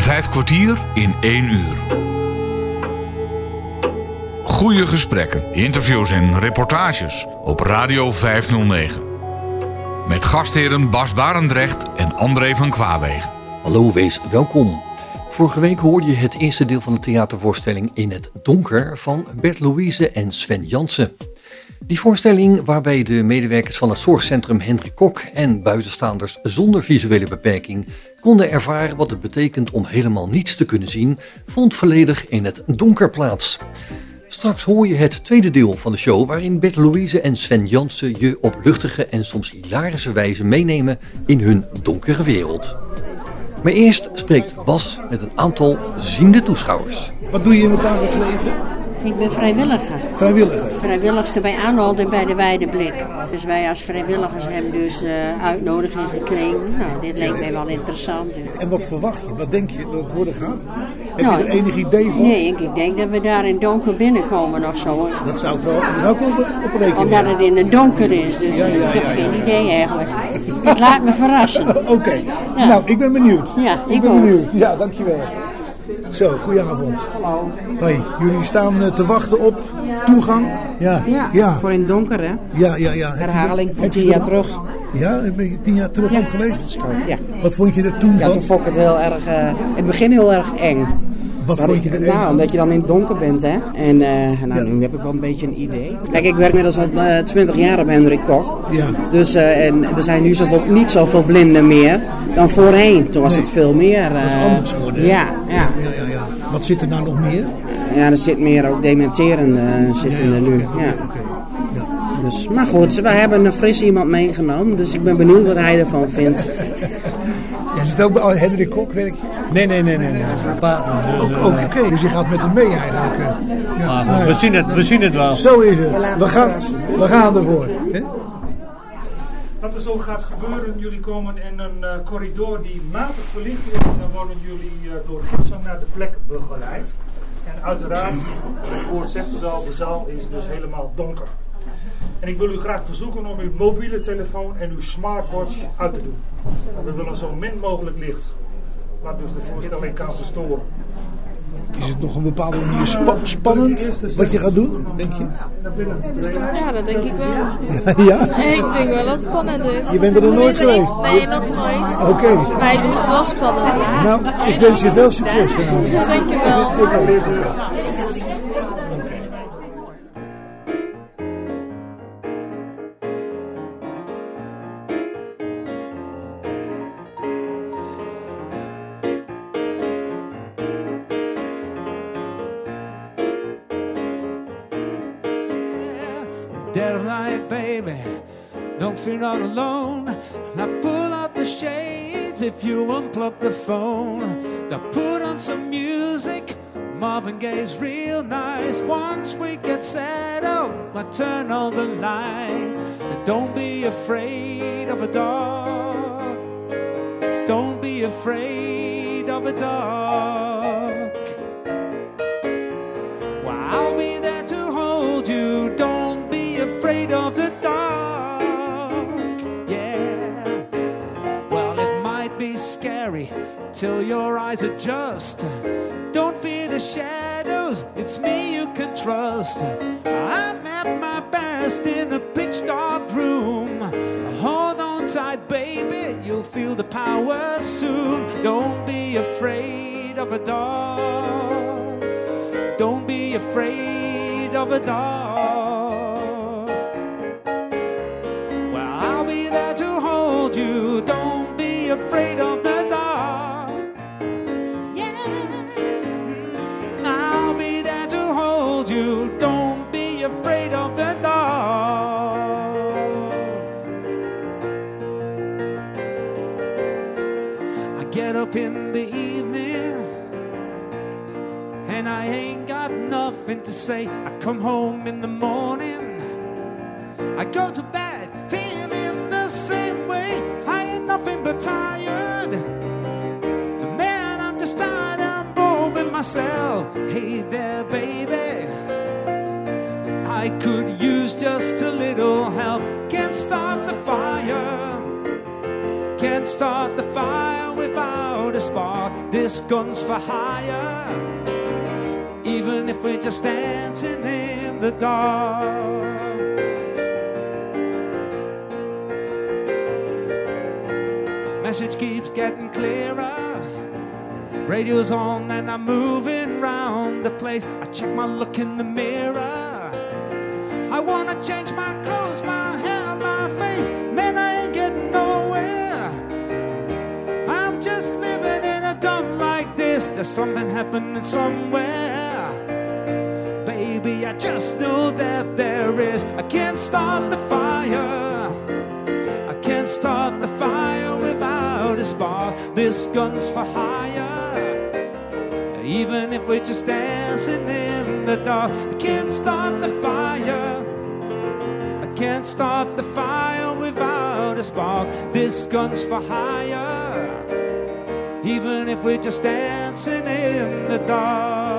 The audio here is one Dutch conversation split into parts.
Vijf kwartier in één uur. Goede gesprekken, interviews en reportages op Radio 509. Met gastheren Bas Barendrecht en André van Kwaabegen. Hallo, wees welkom. Vorige week hoorde je het eerste deel van de theatervoorstelling In het Donker van Bert Louise en Sven Jansen. Die voorstelling, waarbij de medewerkers van het zorgcentrum Hendrik Kok en buitenstaanders zonder visuele beperking konden ervaren wat het betekent om helemaal niets te kunnen zien, vond volledig in het donker plaats. Straks hoor je het tweede deel van de show waarin Bert Louise en Sven Jansen je op luchtige en soms hilarische wijze meenemen in hun donkere wereld. Maar eerst spreekt Bas met een aantal ziende toeschouwers. Wat doe je in het dagelijks leven? Ik ben vrijwilliger. Vrijwilliger. Vrijwilligster bij Arnold en bij de Weideblik. Dus wij als vrijwilligers hebben dus uh, uitnodiging gekregen. Nou, dit leek mij wel interessant. Dus. En wat verwacht je? Wat denk je dat het worden gaat? Heb Nou, je er enig idee van? Nee, ik, ik denk dat we daar in donker binnenkomen of zo. Dat zou ik wel, dat zou ik wel op, rekenen. Omdat het in het donker is, dus Ja, ja, ik heb geen idee eigenlijk. Het laat me verrassen. Oké. Nou, ik ben benieuwd. Ja, ik ik ben ook. benieuwd. Ja, dankjewel. Zo, goedenavond. Hallo. Hoi, jullie staan eh, te wachten op toegang? Ja, Ja. voor in het donker hè. Ja, ja, ja. Herhaling van tien jaar er- terug. Ja, ben je tien jaar terug Ja. ook geweest? Ja. Wat vond je er toen Ja, van? toen vond ik het heel erg, eh, in het begin heel erg eng. Wat Dat vond je er Nou, omdat je dan in het donker bent hè. En eh, nou, Ja. nu heb ik wel een beetje een idee. Kijk, ik werk inmiddels al eh, 20 jaar bij Hendrik Koch. Ja. Dus eh, en er zijn nu zoveel, niet zoveel blinden meer dan voorheen. Toen was Nee. het veel meer. anders geworden? Ja, ja. Ja, ja, ja. Wat zit er nou nog meer? ja, er zit meer ook dementerende zitten er nu. Ja. oké. Dus, maar goed, we hebben een fris iemand meegenomen. Dus ik ben benieuwd wat hij ervan vindt. Jij zit ook bij oh, Hendrik Kok, werk je? Nee, nee, nee, nee. nee. partner. Dus, Ook, eh, oké, dus je gaat met hem mee eigenlijk. eh. Ja, maar nou ja. we, zien het, we zien het wel. Zo is het. We gaan, we gaan ervoor. hè? Wat er zo gaat gebeuren, jullie komen in een eh, corridor die matig verlicht is. En dan worden jullie door gidsen naar de plek begeleid. En uiteraard, het woord zegt het al, de zaal is dus helemaal donker. En ik wil u graag verzoeken om uw mobiele telefoon en uw smartwatch uit te doen. We willen zo min mogelijk licht, wat dus de voorstelling kan verstoren. Is het nog een bepaalde manier spa- spannend wat je gaat doen, denk je? Ja, dat denk ik wel. Ja? Ik denk wel dat het spannend is. Je bent er nog nooit geweest? ik- nee, nog nooit. Oké. Maar ik vind het wel spannend. Nou, ik wens je veel succes vanavond. Ja, denk je wel. Ik. Don't not alone. Now pull out the shades if you unplug the phone. Now put on some music. Marvin Gaye's real nice. Once we get settled, I turn on the light. And don't be afraid of a dog. Don't be afraid of a dog. Till your eyes adjust. Don't fear the shadows. It's me you can trust. I'm at my best in a pitch dark room. Hold on tight, baby. You'll feel the power soon. Don't be afraid of a dog. Don't be afraid of a dog. Nothing to say. I come home in the morning, I go to bed feeling the same way. I ain't nothing but tired. Man, I'm just tired, I'm with myself. Hey there, baby. I could use just a little help. Can't start the fire. Can't start the fire without a spark. This gun's for hire. Even if we're just dancing in the dark. Message keeps getting clearer. Radio's on and I'm moving round the place. I check my look in the mirror. I wanna change my clothes, my hair, my face. Man, I ain't getting nowhere. I'm just living in a dump like this. There's something happening somewhere. Baby, I just know that there is. I can't start the fire. I can't start the fire without a spark. This gun's for hire. Even if we're just dancing in the dark, I can't start the fire. I can't start the fire without a spark. This gun's for hire. Even if we're just dancing in the dark.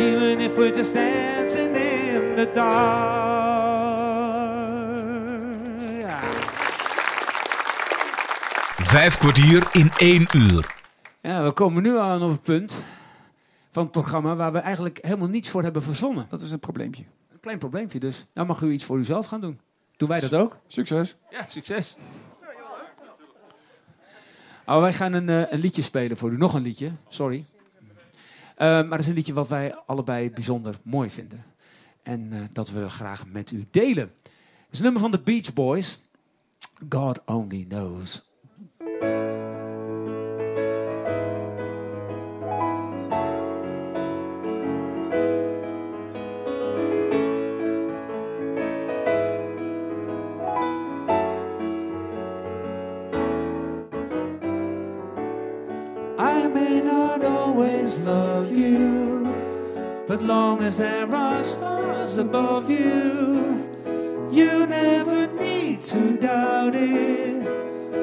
Even if we're just dancing in the dark. Vijf kwartier in één uur. Ja, we komen nu aan op het punt van het programma waar we eigenlijk helemaal niets voor hebben verzonnen. Dat is een probleempje. Een klein probleempje dus. Nou mag u iets voor uzelf gaan doen. Doen wij dat ook? Succes. Ja, succes. Oh, wij gaan een, eh, een liedje spelen voor u. Nog een liedje, sorry. Eh, maar dat is een liedje wat wij allebei bijzonder mooi vinden. En eh, dat we graag met u delen. Het is een nummer van de Beach Boys. God Only Knows. I may not always love you, but long as there are stars above you, you never need to doubt it.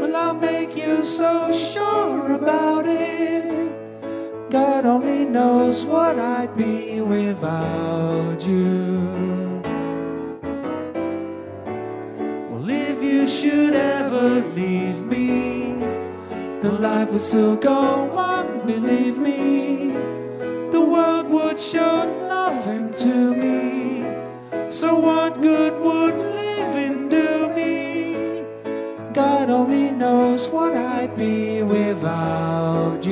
Well, I'll make you so sure about it. God only knows what I'd be without you. Well, if you should ever leave me, the life would still go on, believe me. The world would show nothing to me. So, what good would living do me? God only knows what I'd be without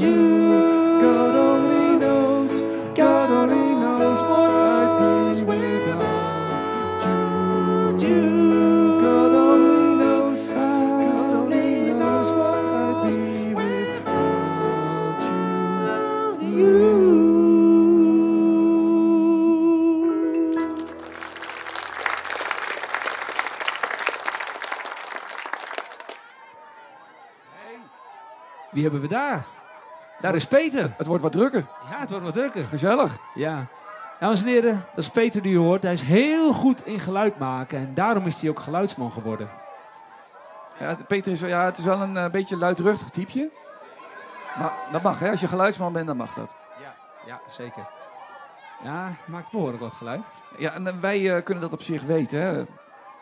you. God only knows, God only knows what I'd be without you. God only knows, God only knows what I'd be without you. Wie hebben we daar? Daar is Peter. Het wordt wat drukker. Ja, het wordt wat drukker. Gezellig. Ja. Dames en heren, dat is Peter die u hoort. Hij is heel goed in geluid maken en daarom is hij ook geluidsman geworden. Ja, Peter is, wel- ja, het is wel een eh, beetje luidruchtig typeje. Maar dat mag, hè? Als je geluidsman bent, dan mag dat. Ja, ja zeker. Ja, maakt behoorlijk wat geluid. Ja, en eh, wij eh, kunnen dat op zich weten, hè?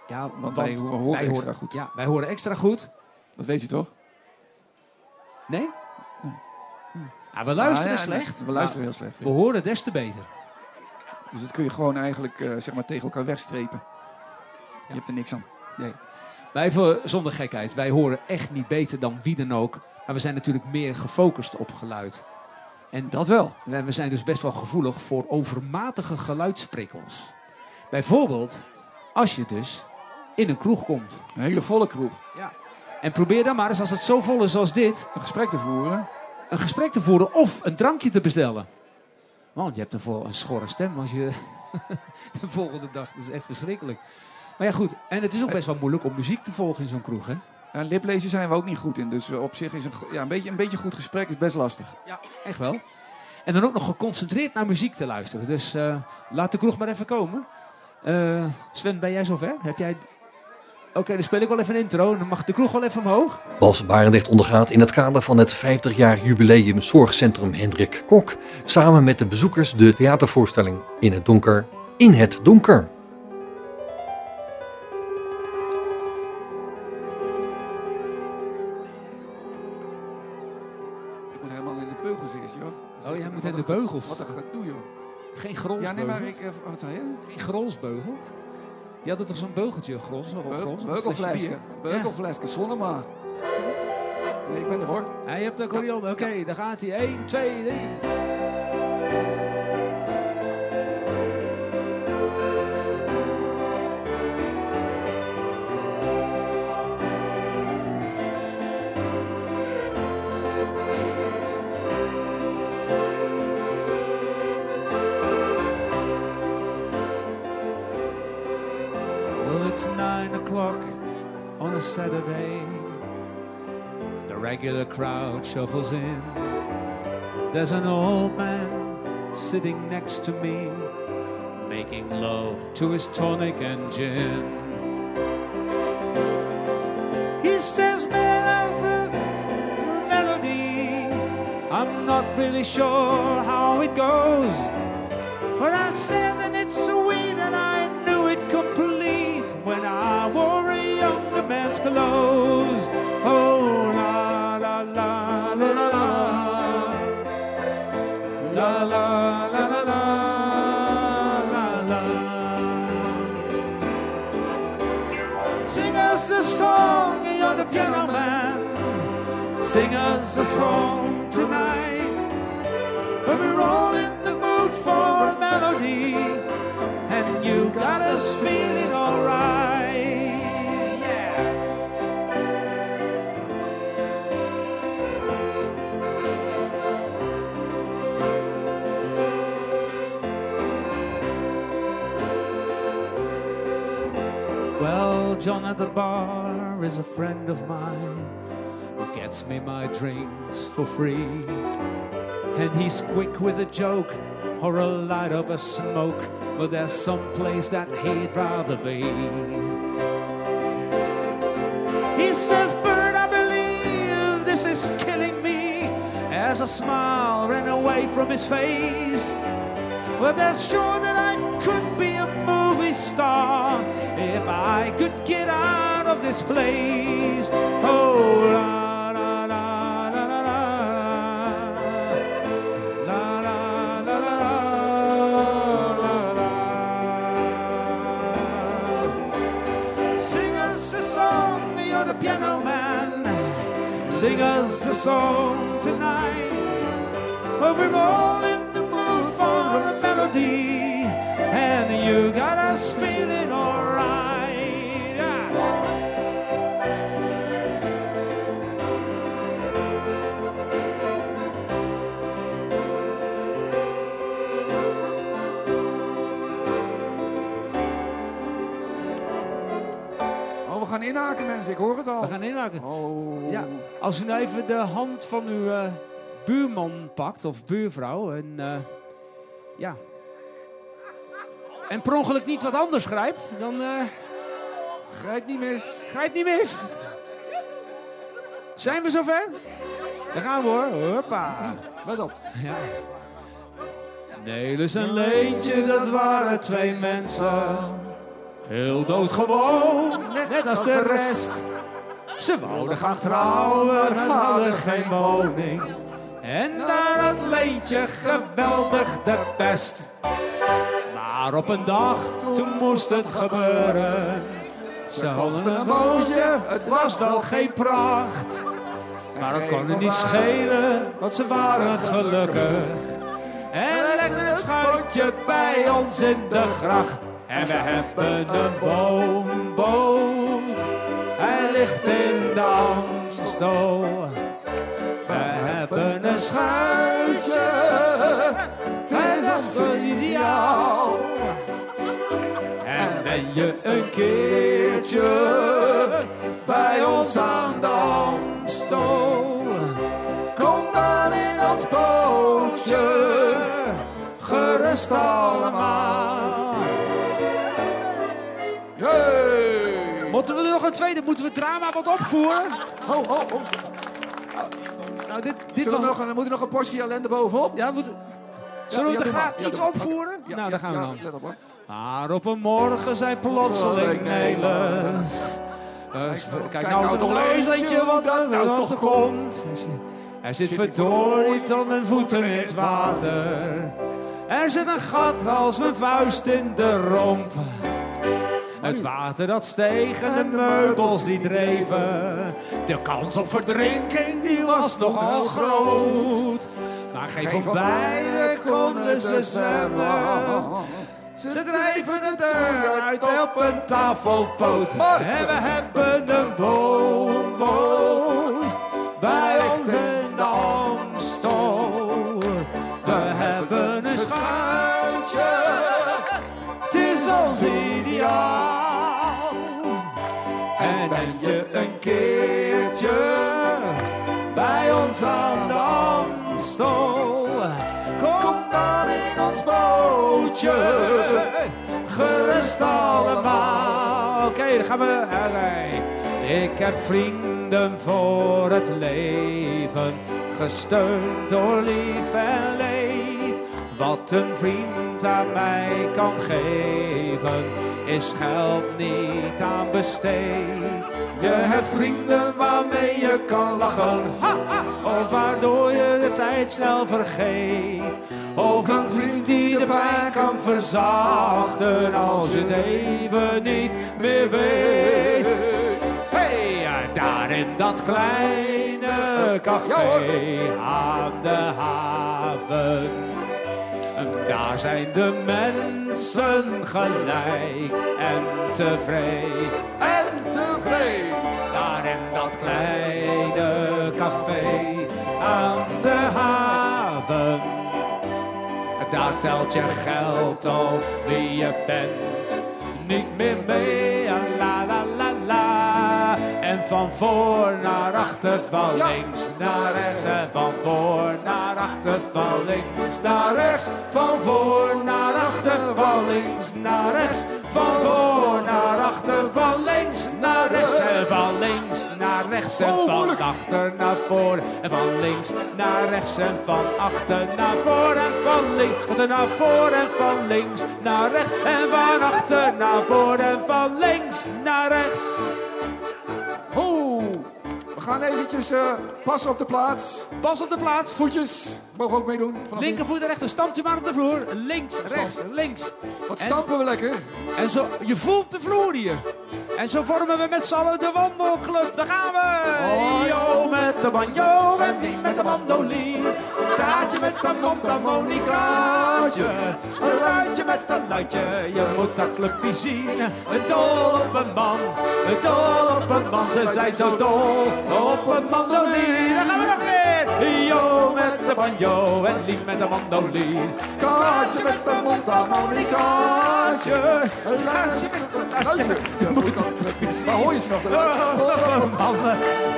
Ja, Want wij ho- horen extra horen, goed. Ja, wij horen extra goed. Dat weet je toch? Nee? Ah, we luisteren Ah, ja, slecht. we luisteren heel slecht. We horen des te beter. Dus dat kun je gewoon eigenlijk eh, zeg maar tegen elkaar wegstrepen. Je hebt er niks aan. Nee. Wij, voor, zonder gekheid, wij horen echt niet beter dan wie dan ook. Maar we zijn natuurlijk meer gefocust op geluid. En dat wel. We, we zijn dus best wel gevoelig voor overmatige geluidsprikkels. Bijvoorbeeld, als je dus in een kroeg komt. Een hele volle kroeg. Ja. En probeer dan maar eens, als het zo vol is als dit... Een gesprek te voeren. Een gesprek te voeren of een drankje te bestellen. Want je hebt ervoor een schorre stem als je de volgende dag. Dat is echt verschrikkelijk. Maar ja, goed. En het is ook best wel moeilijk om muziek te volgen in zo'n kroeg, hè? Ja, liplezen zijn we ook niet goed in. Dus op zich is een, ja, een, beetje, een beetje goed gesprek is best lastig. Ja, echt wel. En dan ook nog geconcentreerd naar muziek te luisteren. Dus eh, laat de kroeg maar even komen. Eh, Sven, ben jij zover? Heb jij... Oké, dan speel ik wel even een intro. en Dan mag de kroeg wel even omhoog. Bas Barendrecht ondergaat in het kader van het 50-jaar jubileum Zorgcentrum Hendrik Kok samen met de bezoekers de theatervoorstelling In het Donker, In het Donker. Ik moet helemaal in de beugels eerst, joh. Oh, jij moet wat in de ge- beugels. Wat een gedoe, joh. Geen grolsbeugel? Ja, nee, maar ik... eh, Wat zei je? Geen grolsbeugel? Die hadden toch zo'n beugeltje, grols? of Beug- Beugelflesje. Beugelflesje, maar. Nee, ik ben er hoor. Je hebt de accordeon. Oké, daar gaat hij. 1, 2, 3. A Saturday. The regular crowd shuffles in. There's an old man sitting next to me, making love to his tonic and gin. He says, "Mel- melody. I'm not really sure how it goes. But I said that it's sweet younger. Oh, la la la la la. La la la la la la la. Sing us a song, you're the piano man. Sing us a song tonight. The bar is a friend of mine who gets me my drinks for free. And he's quick with a joke or a light of a smoke, but there's some place that he'd rather be. He says, Bird, I believe this is killing me. As a smile ran away from his face. Well, there's sure that I could be a star if I could get out of this place. Oh, la la la la la la. La la la la la la. Sing us a song, you're the piano man. Sing us a song tonight. Well, we're all gaan inhaken mensen, ik hoor het al. We gaan inhaken. Oh. Ja, als u nou even de hand van uw eh, buurman pakt, of buurvrouw, en eh, ja. En per ongeluk niet wat anders grijpt, dan. eh Grijp niet mis. Grijp niet mis. Zijn we zover? Daar gaan we hoor. Hoppa. Let op. Ja. Nelis en Leentje, dat waren twee mensen. Heel doodgewoon, net als de rest. Ze wouden gaan trouwen en hadden geen woning. En daar had Leentje geweldig de pest. Maar op een dag, toen moest het gebeuren. Ze hadden een bootje, het was wel geen pracht. Maar dat kon er niet schelen, want ze waren gelukkig. En legden een schuitje bij ons in de gracht. En we hebben een boomboot. Hij ligt in de Amstel. We hebben een schuitje. Het is ideaal. En ben je een keertje bij ons aan de Amstel. Kom dan in ons bootje, gerust allemaal. Moeten we er nog een tweede, moeten we het drama wat opvoeren? Oh, oh, oh. Nou, dit, dit was... nog, een- moet er nog een portie ellende bovenop? Ja, moet... Zullen we graag Ja, iets opvoeren? Ja, nou, ja, daar gaan we dan. let op hoor. Maar op een morgen zijn plotseling Nelis. Dus, kijk nou toch eens, weet je wat er nou nog komt. Er zit verdorie tot mijn voeten in het water. Er zit een gat als mijn vuist in de romp. Het water dat steeg en de meubels die dreven. De kans op verdrinking die was toch al groot. Maar geen van beiden konden ze zwemmen. Ze dreven de deur uit op een tafelpoot. En we hebben een boomboot aan de Amstel. Kom dan in ons bootje, gerust allemaal. Oké, dan gaan we. Allee. Ik heb vrienden voor het leven, gesteund door lief en leed. Wat een vriend aan mij kan geven, is geld niet aan besteed. Je hebt vrienden waarmee je kan lachen, ha, ha, of waardoor je de tijd snel vergeet. Of een vriend die de pijn kan verzachten als je het even niet meer weet. Hey, daar in dat kleine café aan de haven. Daar zijn de mensen gelijk en tevreden. En tevreden. Daar in dat kleine café aan de haven. Daar telt je geld of wie je bent niet meer mee. La la la la. En van voor naar achter, van links naar rechts. En van voor naar achter, van links naar rechts. Van voor naar achter, van links naar rechts. Van voor naar achter, van links naar rechts. En van links naar rechts. En van achter naar voor. En van links naar rechts. En van achter naar voor. En van links naar voor. En van links naar rechts. En van achter naar voor. En van links naar rechts. Gaan eventjes eh passen op de plaats. Pas op de plaats. Voetjes, mogen ook meedoen. Linkervoet en rechter, stampt je maar op de vloer. Links, rechts, links. Wat En- stampen we lekker. En zo, je voelt de vloer hier. En zo vormen we met z'n allen de wandelclub. Daar gaan we! Yo met de banjo en die met de mandoline. Taartje met de mondharmonicaatje. Een luidje met een luidje, je moet dat clubje zien. Dol op een man, dol op een man. Ze zijn zo dol op een mandoline. Daar gaan we nog weer! Yo met de banjo en Lien met de mandoline. Kaartje met de mondharmonicaatje. Een luidje met een luidje, je moet dat clubje zien. Waar hoor je ze nog? Dol op een man,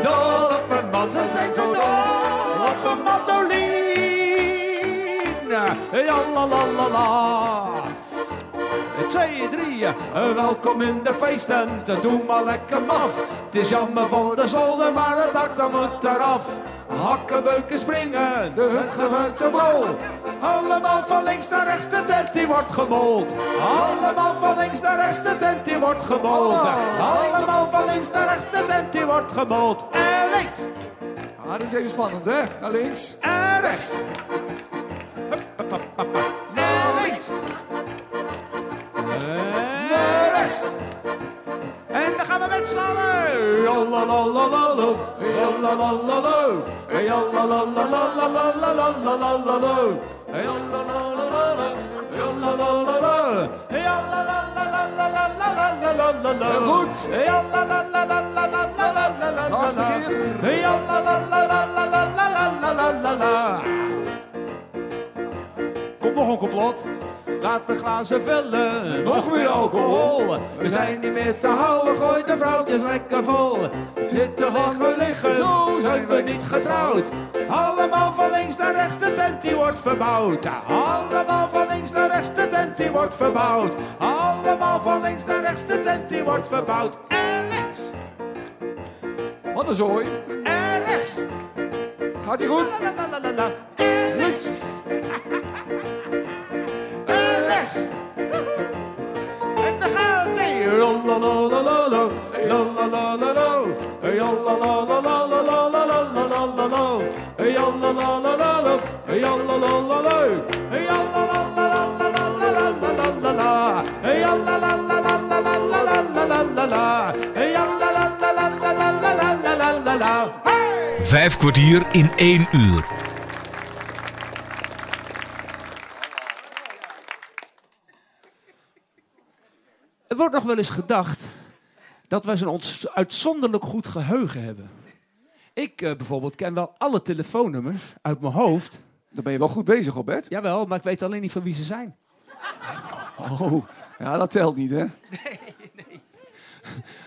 dol op een man. Ze zijn zo dol op een mandoline. Ja, la la la la. Twee, drie, eh, welkom in de feesttent. Doe maar lekker maf. Het is jammer voor de zolder, maar het dak dat moet eraf. Hakkenbeuken springen, de hut gebeurt zo bol. Allemaal van links naar rechts, de tent die wordt gemold. Allemaal van links naar rechts, de tent die wordt gemold. Allemaal van links naar rechts, de tent die wordt gemold. En links. Ah, dat is even spannend, hè? Naar links en rechts. Hup, hup, hup, hup, hup. Naar links. En naar rechts. En dan gaan we met z'n allen. Goed. Laatste keer. Laat de glazen vullen. Nog meer alcohol. We zijn niet meer te houden. Gooi de vrouwtjes lekker vol. Zitten liggen, liggen. Zo zijn we niet getrouwd. Allemaal van links naar rechts. De tent die wordt verbouwd. Allemaal van links naar rechts. De tent die wordt verbouwd. Allemaal van links naar rechts. De tent die wordt verbouwd. En links. Wat een zooi. En rechts. Gaat ie goed? En rechts. En dan gaat hij. la la la la la Vijf kwartier in één uur. Wordt nog wel eens gedacht dat wij zo'n ons- uitzonderlijk goed geheugen hebben. Ik eh, bijvoorbeeld ken wel alle telefoonnummers uit mijn hoofd. Daar ben je wel goed bezig, Robert. Jawel, maar ik weet alleen niet van wie ze zijn. Oh, ja, dat telt niet, hè?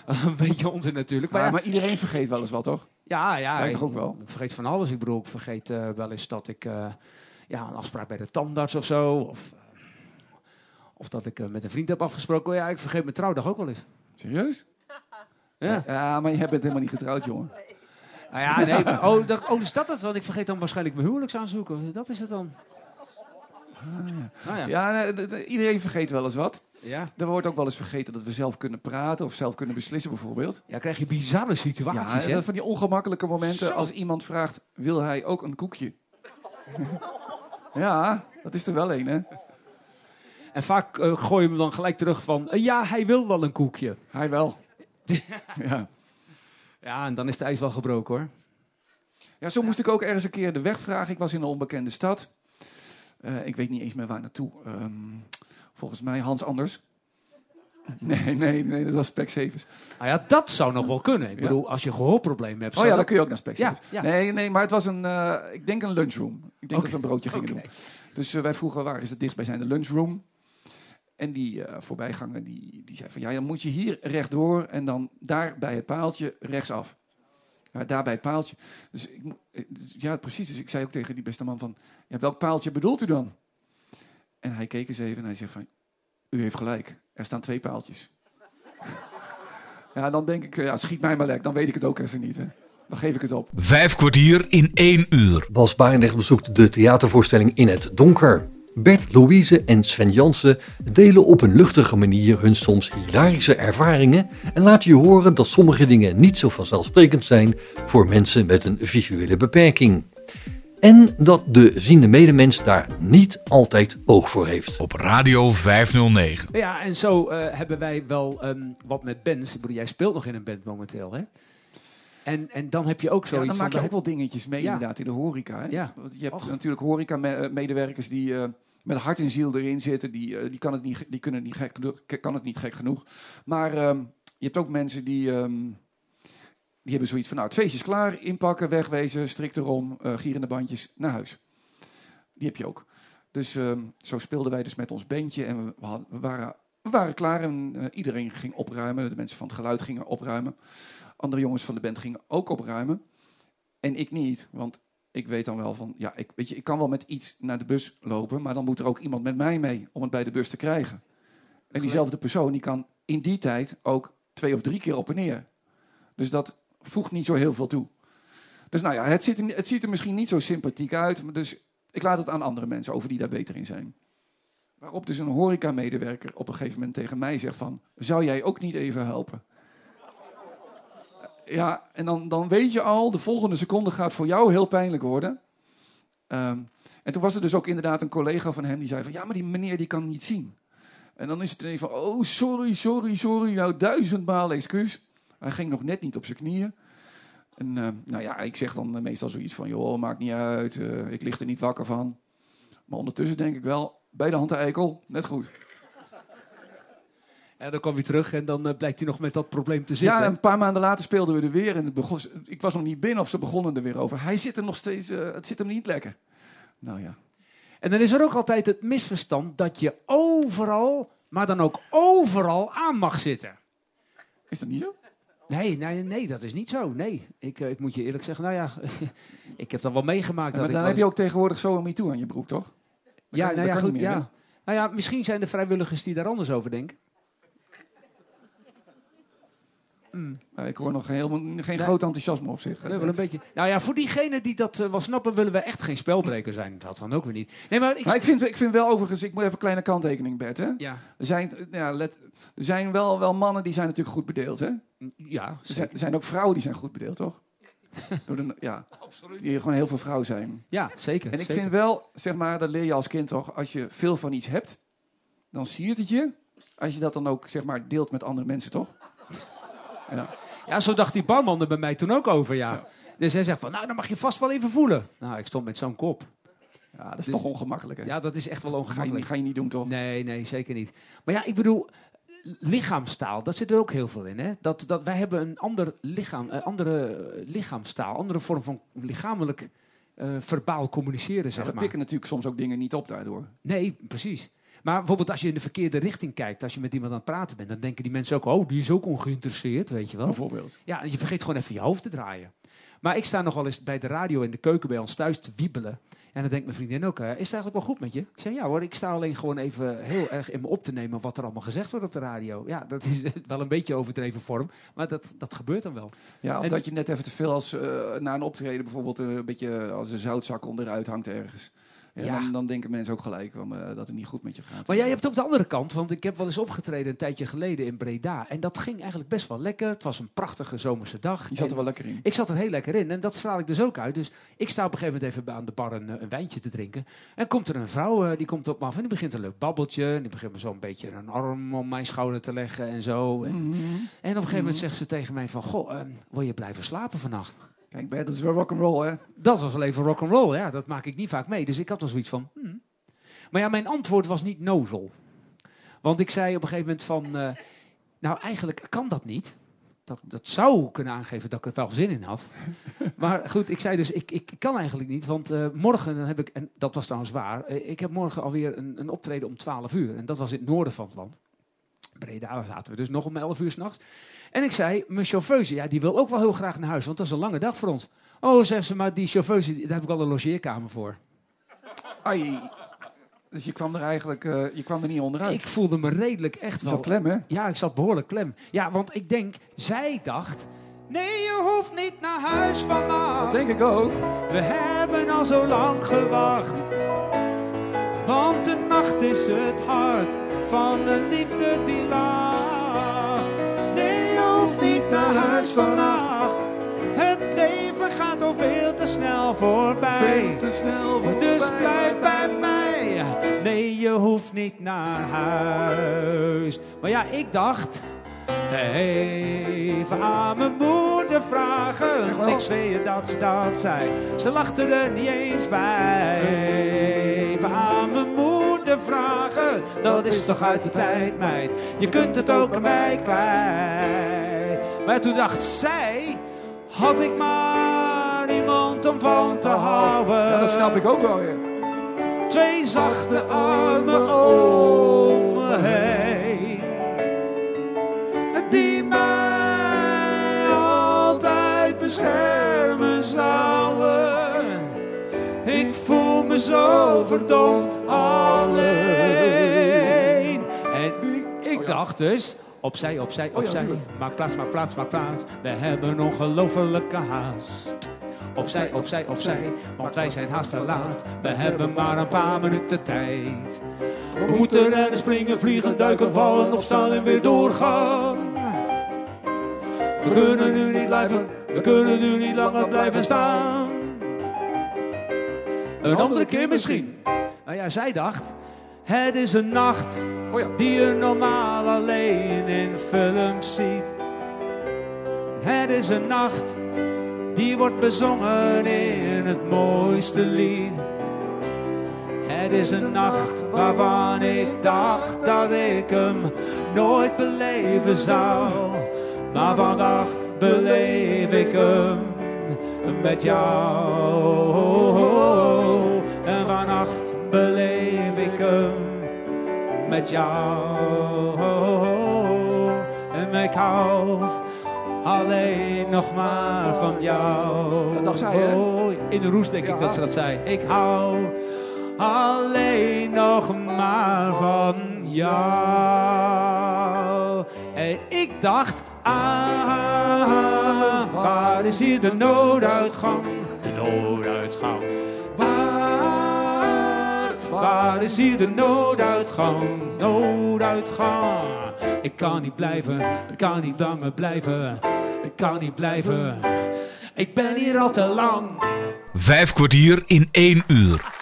Een beetje onzin natuurlijk. Maar, ja, maar iedereen vergeet wel eens wat, toch? ja, ja, ik, toch ook wel? ik vergeet van alles. Ik bedoel, ik vergeet eh, wel eens dat ik eh, ja, een afspraak bij de tandarts of zo. Of, of dat ik eh, met een vriend heb afgesproken. Ja, ik vergeet mijn trouwdag ook wel eens. Serieus? Ja. Ja, maar je bent helemaal niet getrouwd, jongen. Nou ja, nee. maar- oh, dat, oh, is dat het? Want ik vergeet dan waarschijnlijk mijn huwelijksaanzoeken. Dat is het dan. Ah, ja. Ja, nee, d- iedereen vergeet wel eens wat. Ja. Er wordt ook wel eens vergeten dat we zelf kunnen praten of zelf kunnen beslissen, bijvoorbeeld. Ja, krijg je bizarre situaties, Ja, hè? van die ongemakkelijke momenten Zo. als iemand vraagt, wil hij ook een koekje? ja, dat is er wel een, hè? En vaak eh, gooi je hem dan gelijk terug van... eh, ja, hij wil wel een koekje. Hij wel. ja. Ja, en dan is de ijs wel gebroken, hoor. ja, zo moest ik ook ergens een keer de weg vragen. Ik was in een onbekende stad. Eh, ik weet niet eens meer waar naartoe. Ehm, volgens mij Hans Anders. Nee, nee, nee, dat was Specsavers. Nou ja, dat zou nog wel kunnen. Ik Ja. bedoel, als je gehoorproblemen hebt... Oh ja, dan dat- kun je ook naar Specsavers. Ja, ja. Nee, nee, maar het was een, eh, ik denk een lunchroom. Ik denk dat we een broodje gingen doen. Dus wij vroegen, waar is het dichtstbijzijnde lunchroom? En die eh, voorbijganger, die, die zei van, ja, dan moet je hier rechtdoor en dan daar bij het paaltje rechtsaf. Ja, daar bij het paaltje. Dus ik, eh, dus ja, precies. Dus ik zei ook tegen die beste man van, ja, welk paaltje bedoelt u dan? En hij keek eens even en hij zegt van, u heeft gelijk. Er staan twee paaltjes. ja, dan denk ik, ja, schiet mij maar lek. Dan weet ik het ook even niet. Hè. Dan geef ik het op. Vijf kwartier in één uur. Bas Barendrecht bezoekt de theatervoorstelling In het Donker. Bert, Louise en Sven Jansen delen op een luchtige manier hun soms hilarische ervaringen en laten je horen dat sommige dingen niet zo vanzelfsprekend zijn voor mensen met een visuele beperking. En dat de ziende medemens daar niet altijd oog voor heeft. Op Radio 509. Ja, en zo eh, hebben wij wel ehm, wat met bands. Ik bedoel, jij speelt nog in een band momenteel, hè? En, en dan heb je ook Ja, zoiets dan van... maak je dan ook wel dingetjes mee Ja. inderdaad in de horeca. Hè? Ja. Want je hebt Och. natuurlijk horeca-medewerkers die eh, met hart en ziel erin zitten. Die, eh, die, kan, het niet, die kunnen het niet gek, genoeg- kan het niet gek genoeg. Maar ehm, je hebt ook mensen die, ehm, die hebben zoiets van... Nou, het feestje is klaar, inpakken, wegwezen, strik erom, eh gierende bandjes, naar huis. Die heb je ook. Dus ehm, zo speelden wij dus met ons bandje en we, we hadden- we waren, we waren klaar en iedereen ging opruimen. De mensen van het geluid gingen opruimen. Andere jongens van de band gingen ook opruimen. En ik niet, want ik weet dan wel van, ja, ik, weet je, ik kan wel met iets naar de bus lopen, maar dan moet er ook iemand met mij mee om het bij de bus te krijgen. En diezelfde persoon die kan in die tijd ook twee of drie keer op en neer. Dus dat voegt niet zo heel veel toe. Dus nou ja, het, ziet er, het ziet er misschien niet zo sympathiek uit, maar dus ik laat het aan andere mensen over die daar beter in zijn. Waarop dus een horeca-medewerker op een gegeven moment tegen mij zegt van, zou jij ook niet even helpen? Ja, en dan, dan weet je al, de volgende seconde gaat voor jou heel pijnlijk worden. Ehm, en toen was er dus ook inderdaad een collega van hem die zei van... Ja, maar die meneer die kan niet zien. En dan is het ineens van... Oh, sorry, sorry, sorry. Nou, duizendmaal excuus. Hij ging nog net niet op zijn knieën. En eh, nou ja, ik zeg dan meestal zoiets van... Joh, maakt niet uit. eh, ik lig er niet wakker van. Maar ondertussen denk ik wel... Bij de hand eikel, net goed. En dan kwam hij terug en dan eh, blijkt hij nog met dat probleem te zitten. Ja, een paar maanden later speelden we er weer. En het begon, ik was nog niet binnen of ze begonnen er weer over. Hij zit er nog steeds... eh, het zit hem niet lekker. Nou ja. En dan is er ook altijd het misverstand dat je overal, maar dan ook overal aan mag zitten. Is dat niet zo? Nee, nee, nee, dat is niet zo. Nee, ik, eh, ik moet je eerlijk zeggen, nou ja, ik heb dat wel meegemaakt. maar dat dan ik heb je ook tegenwoordig zo een toe aan je broek, toch? Dat Ja, kan- nou ja, goed, meer, ja. Nou ja, misschien zijn er vrijwilligers die daar anders over denken. Hè? Ik hoor nog helemaal geen Nee. groot enthousiasme op zich. Nee, wel een beetje. Nou ja, voor diegenen die dat eh, wel snappen, willen we echt geen spelbreker zijn. Dat dan ook weer niet. Nee, maar ik, Maar ik vind, ik vind wel overigens, ik moet even een kleine kanttekening, Bert. Hè? Ja. Er zijn, eh, ja, let, er zijn wel, wel mannen die zijn natuurlijk goed bedeeld. Hè? Ja, er, zijn, er zijn ook vrouwen die zijn goed bedeeld, toch? De, ja, die gewoon heel veel vrouw zijn. Ja, zeker. En ik zeker. vind wel, zeg maar, dat leer je als kind toch, als je veel van iets hebt, dan siert het je. Als je dat dan ook, zeg maar, deelt met andere mensen, toch? Ja. Ja, zo dacht die barman er bij mij toen ook over, ja. Dus hij zegt van, nou, dan mag je vast wel even voelen. Nou, ik stond met zo'n kop. Ja, dat is Dus- toch ongemakkelijk, hè? Ja, dat is echt wel ga, je, ongemakkelijk. niet- ga je niet doen, toch? Nee, nee, zeker niet. Maar ja, ik bedoel, lichaamstaal, dat zit er ook heel veel in. Hè? Dat, dat, wij hebben een ander lichaam, een andere lichaamstaal, andere vorm van lichamelijk eh, verbaal communiceren, Ja, zeg we maar. pikken natuurlijk soms ook dingen niet op daardoor. Nee, precies. Maar bijvoorbeeld als je in de verkeerde richting kijkt, als je met iemand aan het praten bent, dan denken die mensen ook, oh, die is ook ongeïnteresseerd, weet je wel. Bijvoorbeeld. Ja, je vergeet gewoon even je hoofd te draaien. Maar ik sta nog wel eens bij de radio in de keuken bij ons thuis te wiebelen. En dan denkt mijn vriendin ook, eh, is het eigenlijk wel goed met je? Ik zeg, ja hoor, ik sta alleen gewoon even heel erg in me op te nemen wat er allemaal gezegd wordt op de radio. Ja, dat is wel een beetje overdreven vorm, maar dat, dat gebeurt dan wel. Ja, of En- dat je net even te veel als eh, na een optreden bijvoorbeeld eh, een beetje als een zoutzak onderuit hangt ergens. Ja, Ja. Dan, dan denken mensen ook gelijk van, eh, dat het niet goed met je gaat. Maar jij hebt ook de andere kant, want ik heb wel eens opgetreden een tijdje geleden in Breda. En dat ging eigenlijk best wel lekker. Het was een prachtige zomerse dag. Je zat er En wel lekker in. Ik zat er heel lekker in en dat straal ik dus ook uit. Dus ik sta op een gegeven moment even aan de bar een, eh, een wijntje te drinken. En komt er een vrouw, eh, die komt op me af en die begint een leuk babbeltje. En die begint me zo een beetje een arm om mijn schouder te leggen en zo. En, Mhm. en op een gegeven moment zegt ze tegen mij van... Goh, eh, wil je blijven slapen vannacht? Kijk, dat is wel rock'n'roll, hè? Dat was wel even rock'n'roll, ja. Dat maak ik niet vaak mee. Dus ik had wel zoiets van... hmm. Maar ja, mijn antwoord was niet nozel. Want ik zei op een gegeven moment van... eh, nou, eigenlijk kan dat niet. Dat, dat zou kunnen aangeven dat ik er wel zin in had. maar goed, ik zei dus, ik, ik kan eigenlijk niet. Want eh, morgen dan heb ik, en dat was trouwens waar... eh, ik heb morgen alweer een, een optreden om 12 uur. En dat was in het noorden van het land. Breda zaten we dus nog om 11 uur s'nachts. En ik zei, mijn chauffeuse, ja, die wil ook wel heel graag naar huis. Want dat is een lange dag voor ons. Oh, zegt ze, maar die chauffeuse, daar heb ik al een logeerkamer voor. Ai. Dus je kwam er eigenlijk eh, je kwam er niet onderuit. Ik voelde me redelijk echt Je wel... zat klem, hè? Ja, ik zat behoorlijk klem. Ja, want ik denk, zij dacht... Nee, je hoeft niet naar huis vannacht. Dat denk ik ook. We hebben al zo lang gewacht. Want de nacht is het hart van een liefde die lacht. Nee, je hoeft niet naar huis vannacht. Het leven gaat al veel te snel voorbij. Veel te snel voorbij. Dus blijf bij mij. Nee, je hoeft niet naar huis. Maar ja, ik dacht. Even aan mijn moeder vragen. Ik zweer je dat ze dat zei. Ze lachte er niet eens bij. Vragen. Dat is toch uit de tijd, meid. Je kunt het ook aan mij kwijt. Maar toen dacht zij. Had ik maar iemand om van te houden. Ja, dat snap ik ook wel weer. Twee zachte armen om me heen. Me zo verdomd alleen. En ik dacht dus... Opzij, opzij, Oh opzij. maak plaats, maak plaats, maak plaats. We hebben ongelofelijke haast. Opzij, opzij, opzij, want wij zijn haast te laat. We hebben maar een paar minuten tijd. We moeten rennen, springen, vliegen, duiken, vallen, opstaan en weer doorgaan. We kunnen nu niet blijven, we kunnen nu niet langer blijven staan. Een andere keer misschien. Nou ja, zij dacht, het is een nacht Oh die je normaal alleen in films ziet. Het is een nacht die wordt bezongen in het mooiste lied. Het is een nacht waarvan ik dacht dat ik hem nooit beleven zou. Maar vandaag beleef ik hem met jou. Jou. En ik hou alleen nog maar van jou. Dat dacht zij, hè? Oh, in de roes denk ik dat ze dat zei. Ik hou alleen nog maar van jou. En ik dacht, ah, waar is hier de nooduitgang? De nooduitgang. Waar is hier de nooduitgang? Nooduitgang. Ik kan niet blijven, ik kan niet langer blijven. Ik kan niet blijven. Ik ben hier al te lang. Vijf kwartier in één uur.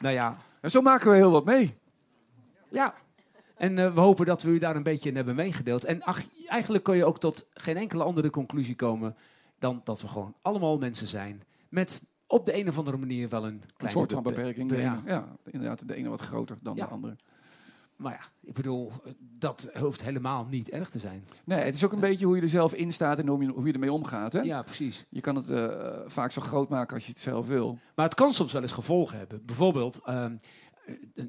Nou ja. En zo maken we heel wat mee. Ja. En eh, we hopen dat we u daar een beetje in hebben meegedeeld. En ach, eigenlijk kun je ook tot geen enkele andere conclusie komen dan dat we gewoon allemaal mensen zijn. Met op de een of andere manier wel een Een kleine soort van bepe- beperking. be- De ja. inderdaad. De ene wat groter dan Ja. de andere. Maar ja, ik bedoel, dat hoeft helemaal niet erg te zijn. Nee, het is ook een beetje hoe je er zelf in staat en hoe je, hoe je ermee omgaat. Hè? Ja, precies. Je kan het eh, vaak zo groot maken als je het zelf wil. Maar het kan soms wel eens gevolgen hebben. Bijvoorbeeld, ehm,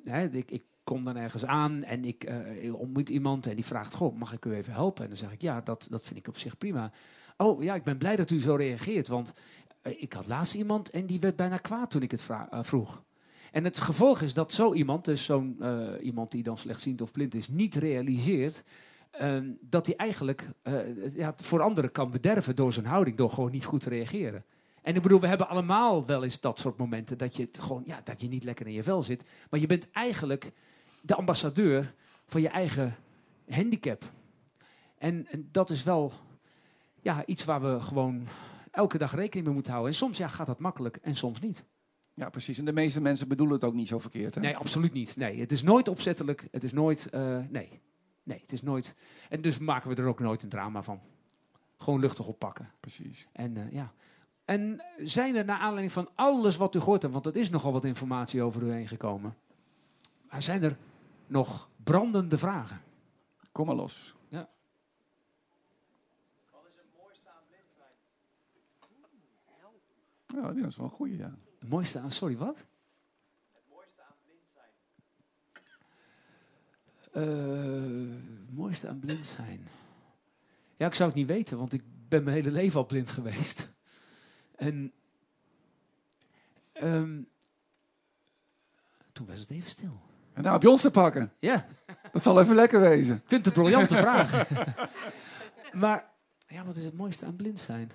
eh, ik, ik kom dan ergens aan en ik, eh, ik ontmoet iemand en die vraagt: Goh, mag ik u even helpen? En dan zeg ik: Ja, dat, dat vind ik op zich prima. Oh ja, ik ben blij dat u zo reageert, want ik had laatst iemand en die werd bijna kwaad toen ik het eh, vroeg. En het gevolg is dat zo iemand, dus zo'n eh, iemand die dan slechtziend of blind is, niet realiseert ehm, dat hij eigenlijk eh, ja, voor anderen kan bederven door zijn houding, door gewoon niet goed te reageren. En ik bedoel, we hebben allemaal wel eens dat soort momenten dat je het gewoon, ja, dat je niet lekker in je vel zit. Maar je bent eigenlijk de ambassadeur van je eigen handicap. En, en dat is wel ja, iets waar we gewoon elke dag rekening mee moeten houden. En soms ja, gaat dat makkelijk en soms niet. Ja, precies. En de meeste mensen bedoelen het ook niet zo verkeerd. Hè? Nee, absoluut niet. Nee, het is nooit opzettelijk. Het is nooit, eh, nee. Nee, het is nooit. En dus maken we er ook nooit een drama van. Gewoon luchtig oppakken. Precies. En eh, ja. En zijn er naar aanleiding van alles wat u gehoord hebt, want er is nogal wat informatie over u heen gekomen. Maar zijn er nog brandende vragen? Kom maar los. Ja. Dat is wel een goeie, ja. Het mooiste aan, sorry, wat? Eh, Het mooiste aan blind zijn. Ja, ik zou het niet weten, want ik ben mijn hele leven al blind geweest. En ehm, toen was het even stil. En nou heb je ons te pakken. Ja. Dat zal even lekker wezen. Ik vind het een briljante vraag. maar ja, wat is het mooiste aan blind zijn?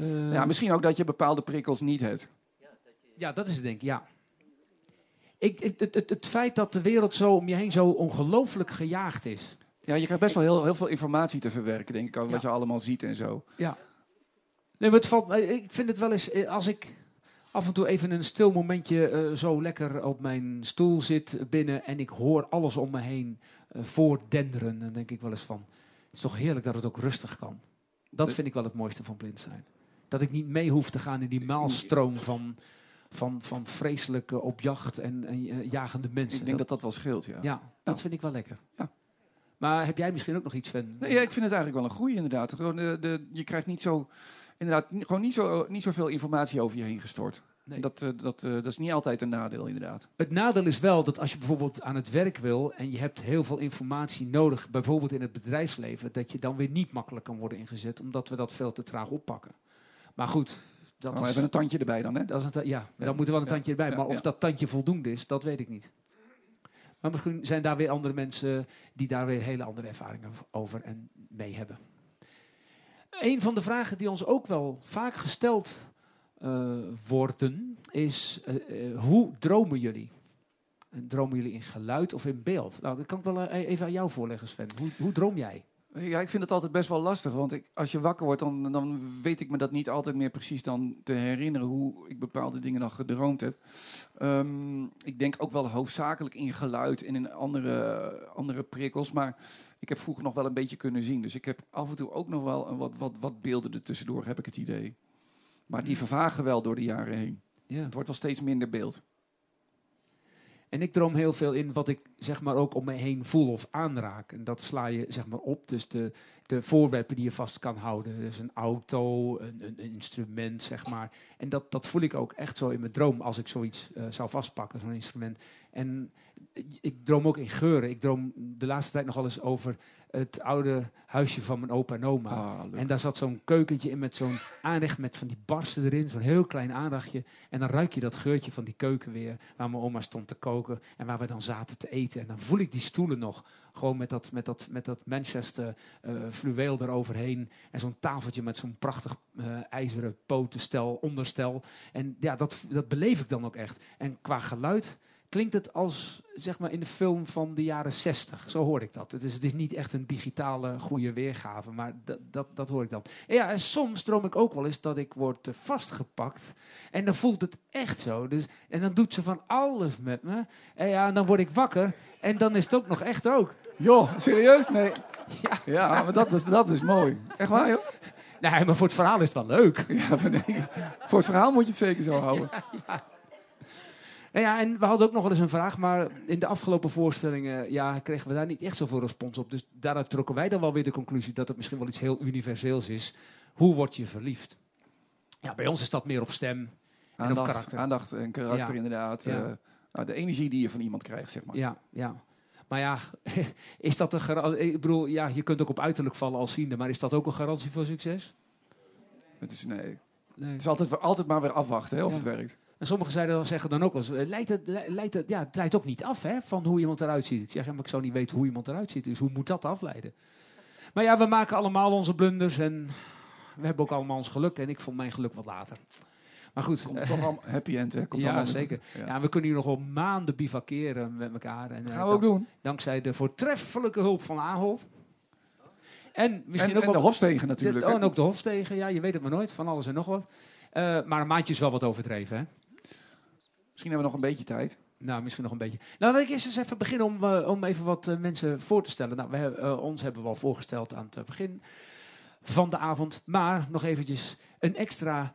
Eh, Ja, misschien ook dat je bepaalde prikkels niet hebt. Ja, dat is het denk ik, ja. Ik, het, het, het feit dat de wereld zo om je heen zo ongelooflijk gejaagd is. Ja, je krijgt best wel heel, heel veel informatie te verwerken, denk ik, over wat Ja. je allemaal ziet en zo. Ja. Nee, maar het valt, mij- ik vind het wel eens, eh, als ik af en toe even een stil momentje eh, zo lekker op mijn stoel zit binnen en ik hoor alles om me heen eh, voordenderen, dan denk ik wel eens van, het is toch heerlijk dat het ook rustig kan. Dat vind ik wel het mooiste van blind zijn. Dat ik niet mee hoef te gaan in die maalstroom van, van, van vreselijke op jacht en, en eh, jagende mensen. Ik denk dat dat wel scheelt, ja. Ja, dat vind ik wel lekker. Ja. Maar heb jij misschien ook nog iets van... Nee, ja, ik vind het eigenlijk wel een goeie, inderdaad. Gewoon de, de, je krijgt niet zo, inderdaad, gewoon niet, zo, niet zoveel informatie over je heen gestort. Nee. Dat, eh, dat, eh, dat is niet altijd een nadeel, inderdaad. Het nadeel is wel dat als je bijvoorbeeld aan het werk wil en je hebt heel veel informatie nodig, bijvoorbeeld in het bedrijfsleven, dat je dan weer niet makkelijk kan worden ingezet, omdat we dat veel te traag oppakken. Maar goed, dat is, even een tandje erbij dan, hè? dat is een ta- ja, Ja. dan moet er wel een tandje erbij. Maar of dat tandje voldoende is, dat weet ik niet. Maar misschien zijn daar weer andere mensen die daar weer hele andere ervaringen over en mee hebben. Een van de vragen die ons ook wel vaak gesteld eh, worden is: eh, eh, hoe dromen jullie? En dromen jullie in geluid of in beeld? Nou, dat kan ik wel even aan jou voorleggen, Sven. Hoe, hoe droom jij? Ja, ik vind het altijd best wel lastig. Want ik, als je wakker wordt, dan, dan weet ik me dat niet altijd meer precies dan te herinneren hoe ik bepaalde dingen dan gedroomd heb. Ehm, ik denk ook wel hoofdzakelijk in geluid en in andere, andere prikkels. Maar ik heb vroeger nog wel een beetje kunnen zien. Dus ik heb af en toe ook nog wel een wat, wat, wat beelden er tussendoor, heb ik het idee. Maar die vervagen wel door de jaren heen. Ja. Het wordt wel steeds minder beeld. En ik droom heel veel in wat ik zeg maar ook om me heen voel of aanraak. En dat sla je zeg maar op. Dus de, de voorwerpen die je vast kan houden. Dus een auto, een, een, instrument zeg maar. En dat, dat voel ik ook echt zo in mijn droom als ik zoiets eh, zou vastpakken, zo'n instrument. En ik droom ook in geuren. Ik droom de laatste tijd nogal eens over het oude huisje van mijn opa en oma. Ah, en daar zat zo'n keukentje in met zo'n aanrecht met van die barsten erin. Zo'n heel klein aanrechtje. En dan ruik je dat geurtje van die keuken weer. Waar mijn oma stond te koken en waar we dan zaten te eten. En dan voel ik die stoelen nog. Gewoon met dat, met dat, met dat Manchester eh, fluweel eroverheen. En zo'n tafeltje met zo'n prachtig eh, ijzeren potenstel, onderstel. En ja, dat, dat beleef ik dan ook echt. En qua geluid klinkt het als zeg maar in de film van de jaren 60. Zo hoor ik dat. Het is, het is niet echt een digitale goede weergave, maar dat, dat, dat hoor ik dan. En ja, en soms droom ik ook wel eens dat ik word eh, vastgepakt. En dan voelt het echt zo. Dus, en dan doet ze van alles met me. En ja, en dan word ik wakker. En dan is het ook nog echt ook. Joh, serieus? Nee. Ja, ja maar dat is, dat is mooi. Echt waar, joh? Nee, maar voor het verhaal is het wel leuk. Ja, maar nee, voor het verhaal moet je het zeker zo houden. Nou ja, en we hadden ook nog wel eens een vraag, maar in de afgelopen voorstellingen ja, kregen we daar niet echt zoveel respons op. Dus daaruit trokken wij dan wel weer de conclusie dat het misschien wel iets heel universeels is. Hoe word je verliefd? Ja, bij ons is dat meer op stem en op Aandacht, karakter. aandacht en karakter Ja. inderdaad. Ja. eh, nou, de energie die je van iemand krijgt, zeg maar. Ja, ja. Maar ja, is dat een garantie? Ik bedoel, ja, je kunt ook op uiterlijk vallen als ziende, maar is dat ook een garantie voor succes? Het is, nee. Nee. Het is altijd, altijd maar weer afwachten hè, of Ja. het werkt. En sommigen zeiden dan, zeggen dan ook wel eens, eh, leidt het, le- leidt het, ja, het leidt ook niet af hè, van hoe iemand eruit ziet. Ik zeg, ja, maar ik zou niet weten hoe iemand eruit ziet, dus hoe moet dat afleiden? Maar ja, we maken allemaal onze blunders en we hebben ook allemaal ons geluk. En ik vond mijn geluk wat later. Maar goed. Komt toch allemaal happy end, hè? Komt ja, zeker. Ja. Ja. we kunnen hier nog wel maanden bivakeren met elkaar. En, eh, Gaan we ook doen. Dankzij de voortreffelijke hulp van Ahold. En, misschien En- ook en de Hofstegen natuurlijk, De- oh, en ook de Hofstegen, ja, je weet het maar nooit. Van alles en nog wat. Eh, maar een maandje is wel wat overdreven, hè? Misschien hebben we nog een beetje tijd. Nou, misschien nog een beetje. Nou, laat ik eerst eens even beginnen om, eh, om even wat eh, mensen voor te stellen. Nou, we, eh, ons hebben we al voorgesteld aan het begin van de avond. Maar nog eventjes een extra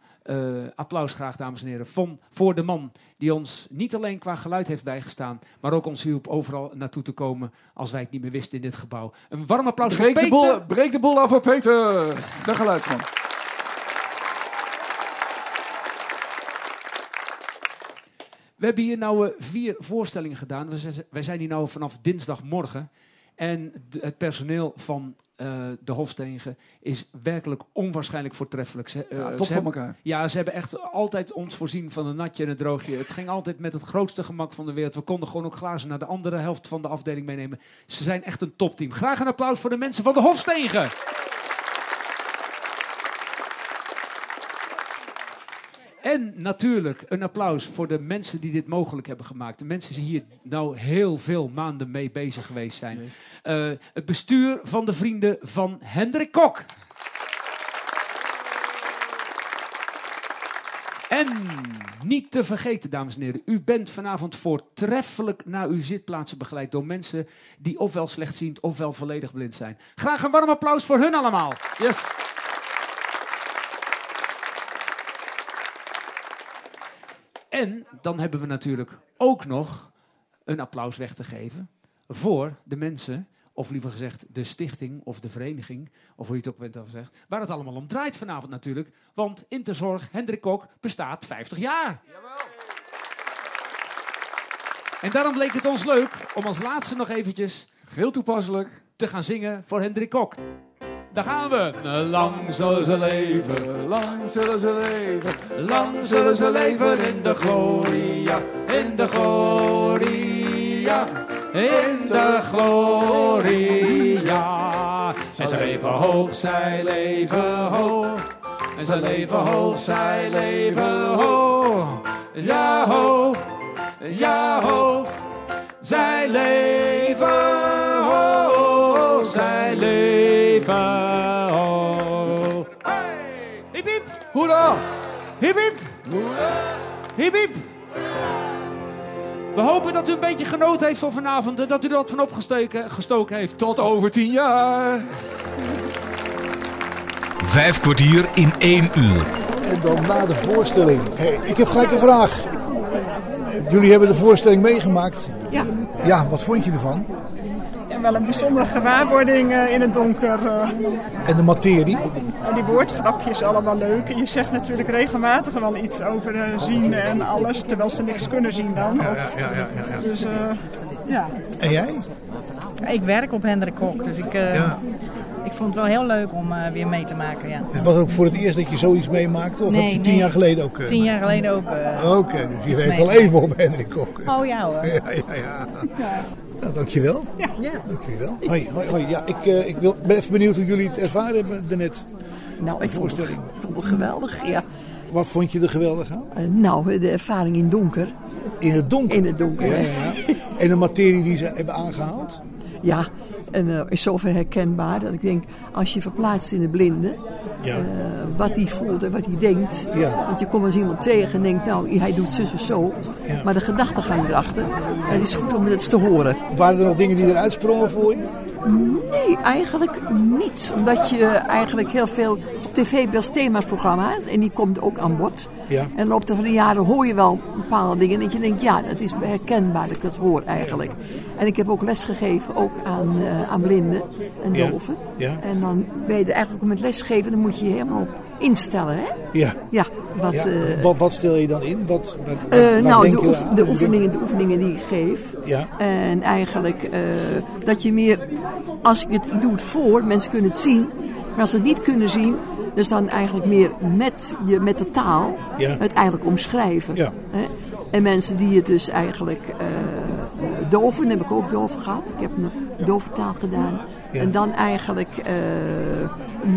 applaus graag, dames en heren, van, voor de man die ons niet alleen qua geluid heeft bijgestaan, maar ook ons hielp overal naartoe te komen als wij het niet meer wisten in dit gebouw. Een warm applaus Breek voor de, Peter. bol, breek de bol af voor Peter, de geluidsman. We hebben hier nou eh, vier voorstellingen gedaan. Wij zijn hier nou vanaf dinsdagmorgen. En het personeel van eh, de Hofstegen is werkelijk onwaarschijnlijk voortreffelijk. Ze, eh, Ja, top ze voor hebben- elkaar. Ja, ze hebben echt altijd ons voorzien van een natje en een droogje. Het ging altijd met het grootste gemak van de wereld. We konden gewoon ook glazen naar de andere helft van de afdeling meenemen. Ze zijn echt een topteam. Graag een applaus voor de mensen van de Hofstegen. En natuurlijk een applaus voor de mensen die dit mogelijk hebben gemaakt. De mensen die hier nou heel veel maanden mee bezig geweest zijn. Eh, het bestuur van de vrienden van Hendrik Kok. En niet te vergeten, dames en heren, u bent vanavond voortreffelijk naar uw zitplaatsen begeleid door mensen die ofwel slechtziend ofwel volledig blind zijn. Graag een warm applaus voor hun allemaal. Yes. En dan hebben we natuurlijk ook nog een applaus weg te geven voor de mensen, of liever gezegd de stichting of de vereniging, of hoe je het ook bent gezegd, waar het allemaal om draait vanavond natuurlijk. Want Interzorg Hendrik Kok bestaat 50 jaar. En daarom bleek het ons leuk om als laatste nog eventjes... Heel toepasselijk. ...te gaan zingen voor Hendrik Kok. Daar gaan we. Lang zullen ze leven. Lang zullen ze leven. Lang zullen ze leven in de gloria. In de gloria. In de gloria. En ze leven hoog, zij leven hoog. En ze leven hoog, zij leven hoog. Ja hoog, ja hoog. Hoera! Hip hip! Hip hip! We hopen dat u een beetje genoten heeft van vanavond en dat u er wat van opgestoken gestoken heeft. Tot over tien jaar! Vijf kwartier in één uur. En dan na de voorstelling. Hey, ik heb gelijk een vraag. Jullie hebben de voorstelling meegemaakt. Ja. Ja, wat vond je ervan? Wel een bijzondere gewaarwording eh, in het donker. eh. En de materie? En die woordgrapjes allemaal leuk. En je zegt natuurlijk regelmatig wel iets over eh, zien en alles, terwijl ze niks kunnen zien dan. Ja, Of- ja, ja, ja, ja. Dus eh, ja. En jij? Ik werk op Hendrik Kok, dus ik, eh, Ja. ik vond het wel heel leuk om eh, weer mee te maken. Ja. Het was ook voor het eerst dat je zoiets meemaakte? Of Nee, heb je tien nee. jaar geleden ook? eh, Tien jaar geleden ook. eh, Oké, dus je werkt al even op Hendrik Kok. Oh ja hoor. Ja, ja, ja. Nou, dankjewel. Ja. ja. Dankjewel. Hoi, hoi, hoi. Ja, ik, eh, ik wil, ben even benieuwd hoe jullie het ervaren hebben daarnet. Nou, ik vond het, voorstelling. vond het geweldig, ja. Wat vond je er geweldig aan? Eh, nou, de ervaring in donker. In het donker? In het donker, ja, ja. En de materie die ze hebben aangehaald? Ja, en eh, is zover herkenbaar dat ik denk, als je verplaatst in de blinde, Ja. eh, wat hij voelt en wat hij denkt. Ja. Want je komt eens iemand tegen en denkt, nou, hij doet zus of zo. Ja. Maar de gedachtegang erachter, het is goed om dat eens te horen. Waren er nog dingen die eruit sprongen voor je? Nee, eigenlijk niet. Omdat je eigenlijk heel veel op tv best thema's programma's en die komt ook aan bod. Ja. En de loop van de jaren hoor je wel bepaalde dingen. En dat je denkt, ja, dat is herkenbaar dat ik dat hoor eigenlijk. En ik heb ook lesgegeven, ook aan, eh, aan blinden en doven. Ja. En dan ben je er eigenlijk ook met lesgeven, dan moet je je helemaal op instellen, hè? Ja. Ja, wat... Ja, eh, wat, wat stel je dan in? Wat, wat, eh, nou, de, oef- de, oefeningen, de oefeningen die ik geef. Ja. En eigenlijk eh, dat je meer, als ik het ik doe het voor, mensen kunnen het zien. Maar als ze het niet kunnen zien, dus dan eigenlijk meer met, je, met de taal Ja. het eigenlijk omschrijven. Ja. Hè? En mensen die het dus eigenlijk doven, heb ik ook doven gehad. Ik heb een doventaal gedaan. Ja. En dan eigenlijk, eh,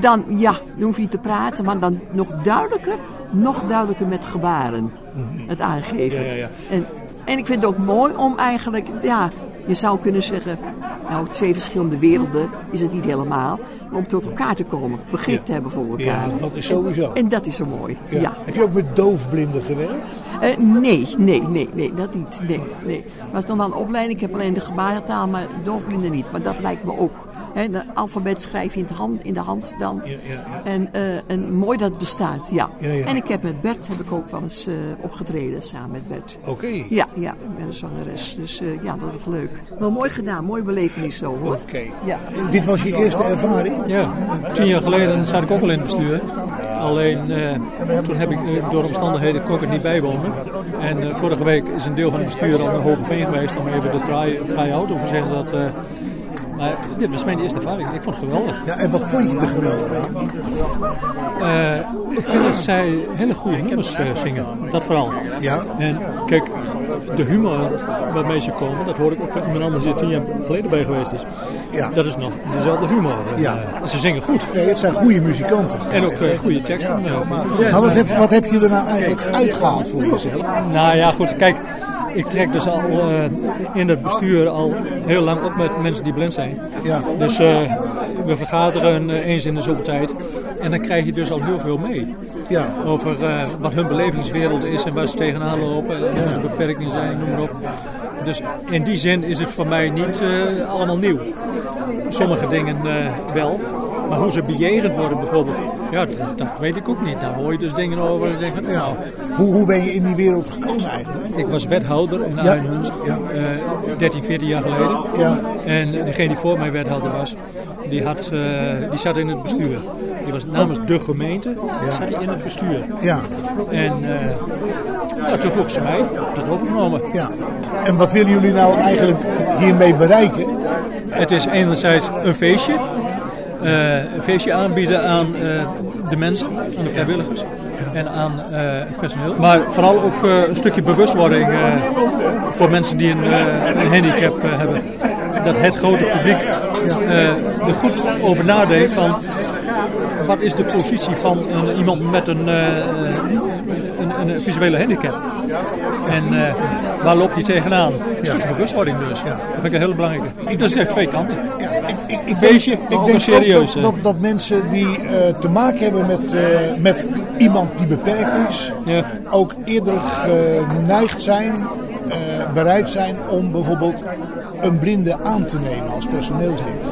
dan, ja, dan hoef je niet te praten, maar dan nog duidelijker, nog duidelijker met gebaren het aangeven. Mhm. Ja, ja, ja. En, en ik vind het ook mooi om eigenlijk, ja, je zou kunnen zeggen, nou, twee verschillende werelden is het niet helemaal, maar om tot elkaar te komen, begrip Ja. te hebben voor elkaar. Ja, dat is sowieso. En, en dat is zo mooi, Ja. ja. Heb je ook met doofblinden gewerkt? Eh, nee, nee, nee, nee, dat niet. Nee, nee. Het was nog wel een opleiding. Ik heb alleen de gebarentaal, maar doofblinden niet. Maar dat lijkt me ook. Hè, de alfabet schrijf je in de hand, in de hand dan. Ja, ja, ja. En, eh, en mooi dat het bestaat, ja. Ja, ja. En ik heb met Bert heb ik ook wel eens eh, opgetreden samen met Bert. Oké. Ja, ja, ben een zangeres. Dus eh, ja, dat was leuk. Wel mooi gedaan, mooi belevenis zo hoor. Oké. Ja. Dit was je eerste ervaring? Ja, tien jaar geleden zat ik ook al in het bestuur. Alleen eh, toen heb ik door omstandigheden kon ik er niet bijwonen. En vorige week is een deel van het bestuur al naar Hogeveen geweest om even de try- try-out, of hoe zeggen ze dat. Maar dit was mijn eerste ervaring. Ik vond het geweldig. Ja, en wat vond je er geweldig aan? Eh, ik vind dat zij hele goede nummers eh, zingen. Dat vooral. Ja. En kijk, de humor waarmee ze komen, dat hoor ik ook van iemand anders die er tien jaar geleden bij geweest is. Ja. Dat is nog dezelfde humor. Ja. eh, ze zingen goed. Nee, het zijn goede muzikanten. En ook goede teksten. eh. Maar wat heb, wat heb je er nou eigenlijk uitgehaald voor jezelf? Nou ja, goed. Kijk, ik trek dus al eh, in het bestuur al heel lang op met mensen die blind zijn. Ja. Dus eh, we vergaderen eh, eens in de zoveel tijd. En dan krijg je dus al heel veel mee. Ja. Over wat hun belevingswereld is en waar ze tegenaan lopen. En wat de beperkingen zijn, noem maar op. Dus in die zin is het voor mij niet allemaal nieuw. Sommige dingen wel. Maar hoe ze bejegend worden bijvoorbeeld, ja, dat, dat weet ik ook niet. Daar hoor je dus dingen over. en denk van, Ja. nou, Hoe, hoe ben je in die wereld gekomen eigenlijk? ik was wethouder in Ja. Arnhunst, Ja. eh 13, 14 jaar geleden. Ja. En degene die voor mij wethouder was, die, had, eh, die zat in het bestuur. Die was namens de gemeente, zat hij in het bestuur. Ja. En eh, nou, toen vroeg ze mij dat overgenomen. Ja. En wat willen jullie nou eigenlijk hiermee bereiken? Het is enerzijds een feestje. Eh, een feestje aanbieden aan eh, de mensen, aan de vrijwilligers en aan eh, het personeel. Maar vooral ook een stukje bewustwording voor mensen die een, een handicap hebben. Dat het grote publiek er goed over nadenkt van wat is de positie van iemand met een, een, een visuele handicap. En waar loopt hij tegenaan? Een stukje bewustwording dus. Dat vind ik een hele belangrijke. Dus het heeft twee kanten. Ja, ik, ik, Feestje, denk, ik serieus, ook dat, dat, dat mensen die eh, te maken hebben met, eh, met iemand die beperkt is, ook eerder geneigd zijn, eh, bereid zijn om bijvoorbeeld een blinde aan te nemen als personeelslid.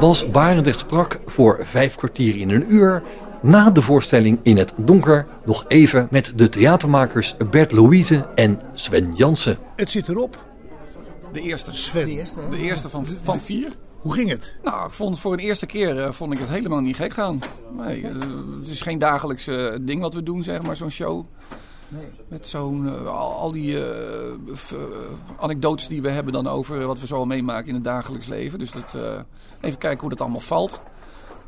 Bas Barendrecht sprak voor vijf kwartier in een uur na de voorstelling in het donker nog even met de theatermakers Bert Louise en Sven Jansen. Het zit erop. De eerste. Sven. De eerste, de eerste van, van vier. Hoe ging het? Nou, ik vond voor een eerste keer eh, vond ik het helemaal niet gek gaan. Nee, eh, het is geen dagelijks eh, ding wat we doen, zeg maar, zo'n show. Met zo'n, al, al die f- anekdotes die we hebben dan over wat we zo al meemaken in het dagelijks leven. Dus dat, eh, even kijken hoe dat allemaal valt.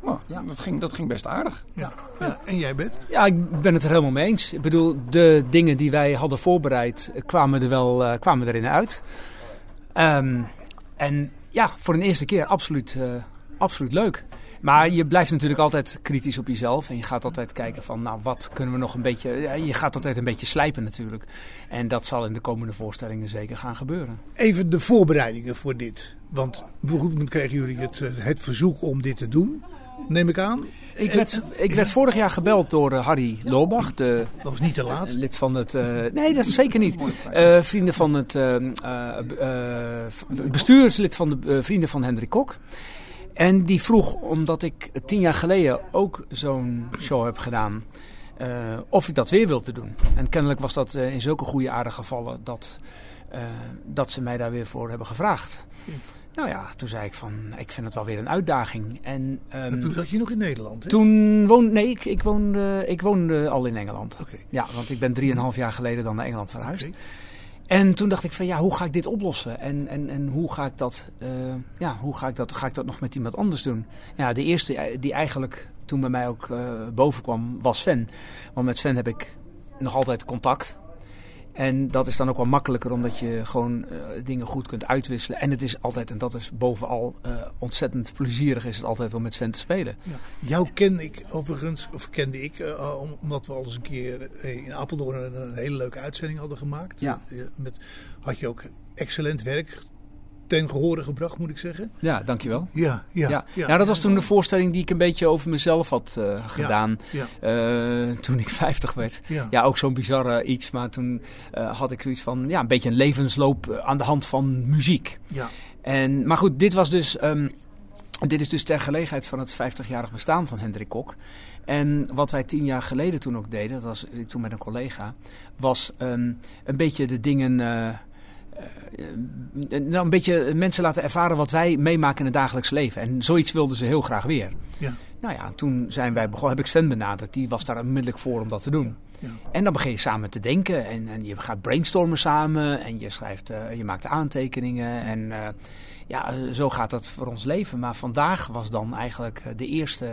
Nou, dat, ging, dat ging best aardig. Ja. ja. En jij bent? Ja, ik ben het er helemaal mee eens. Ik bedoel, de dingen die wij hadden voorbereid kwamen er wel eh, kwamen erin uit. Ehm, en ja, voor een eerste keer absoluut, eh, absoluut leuk. Maar je blijft natuurlijk altijd kritisch op jezelf. En je gaat altijd kijken van, nou, wat kunnen we nog een beetje... Ja, je gaat altijd een beetje slijpen natuurlijk. En dat zal in de komende voorstellingen zeker gaan gebeuren. Even de voorbereidingen voor dit. Want op kregen jullie het, eh, het verzoek om dit te doen, neem ik aan. Ik werd, ik werd vorig jaar gebeld door eh, Harry Loorbach. De, dat was niet te laat. Lid van het. eh, nee, dat is zeker niet. Eh, vrienden van het. bestuurslid van de Vrienden van Hendrik Kok. En die vroeg, omdat ik tien jaar geleden ook zo'n show heb gedaan. of ik dat weer wilde doen. En kennelijk was dat in zulke goede aarde gevallen dat, dat ze mij daar weer voor hebben gevraagd. Nou ja, toen zei ik van, ik vind het wel weer een uitdaging. En, ehm, Toen zat je nog in Nederland, hè? toen woonde, nee, ik, ik, woonde, ik woonde al in Engeland. Ja, want ik ben drieënhalf jaar geleden dan naar Engeland verhuisd. En toen dacht ik van ja, hoe ga ik dit oplossen? En, en, en hoe ga ik dat, eh, ja, hoe ga ik dat, ga ik dat nog met iemand anders doen? Ja, de eerste eh, die eigenlijk toen bij mij ook eh, boven kwam, was Sven. Want met Sven heb ik nog altijd contact. En dat is dan ook wel makkelijker, omdat je gewoon eh, dingen goed kunt uitwisselen. En het is altijd, en dat is bovenal eh, ontzettend plezierig, is het altijd wel met Sven te spelen. Jou ken ik overigens, of kende ik, eh, om- omdat we al eens een keer in Apeldoorn een, hele leuke uitzending hadden gemaakt. Ja. Met, had je ook excellent werk ten gehore gebracht, moet ik zeggen. Ja, dankjewel. Ja, ja, ja. ja. Nou, dat was toen de voorstelling die ik een beetje over mezelf had eh, gedaan. ja. eh, toen ik 50 werd. Ja. ook zo'n bizarre iets. Maar toen eh, had ik zoiets van, ja, een beetje een levensloop eh, aan de hand van muziek. Ja. En, maar goed, dit was dus... ehm, dit is dus ter gelegenheid van het 50-jarig bestaan van Hendrik Kok. En wat wij tien jaar geleden toen ook deden, dat was ik toen met een collega, was ehm, een beetje de dingen. Eh, eh, nou, een beetje mensen laten ervaren wat wij meemaken in het dagelijks leven. En zoiets wilden ze heel graag weer. Ja. Nou ja, toen zijn wij begonnen, heb ik Sven benaderd. Die was daar onmiddellijk voor om dat te doen. Ja. En dan begin je samen te denken. En, en je gaat brainstormen samen. En je, schrijft, eh, je maakt aantekeningen. En eh, ja, zo gaat dat voor ons leven. Maar vandaag was dan eigenlijk eh, de eerste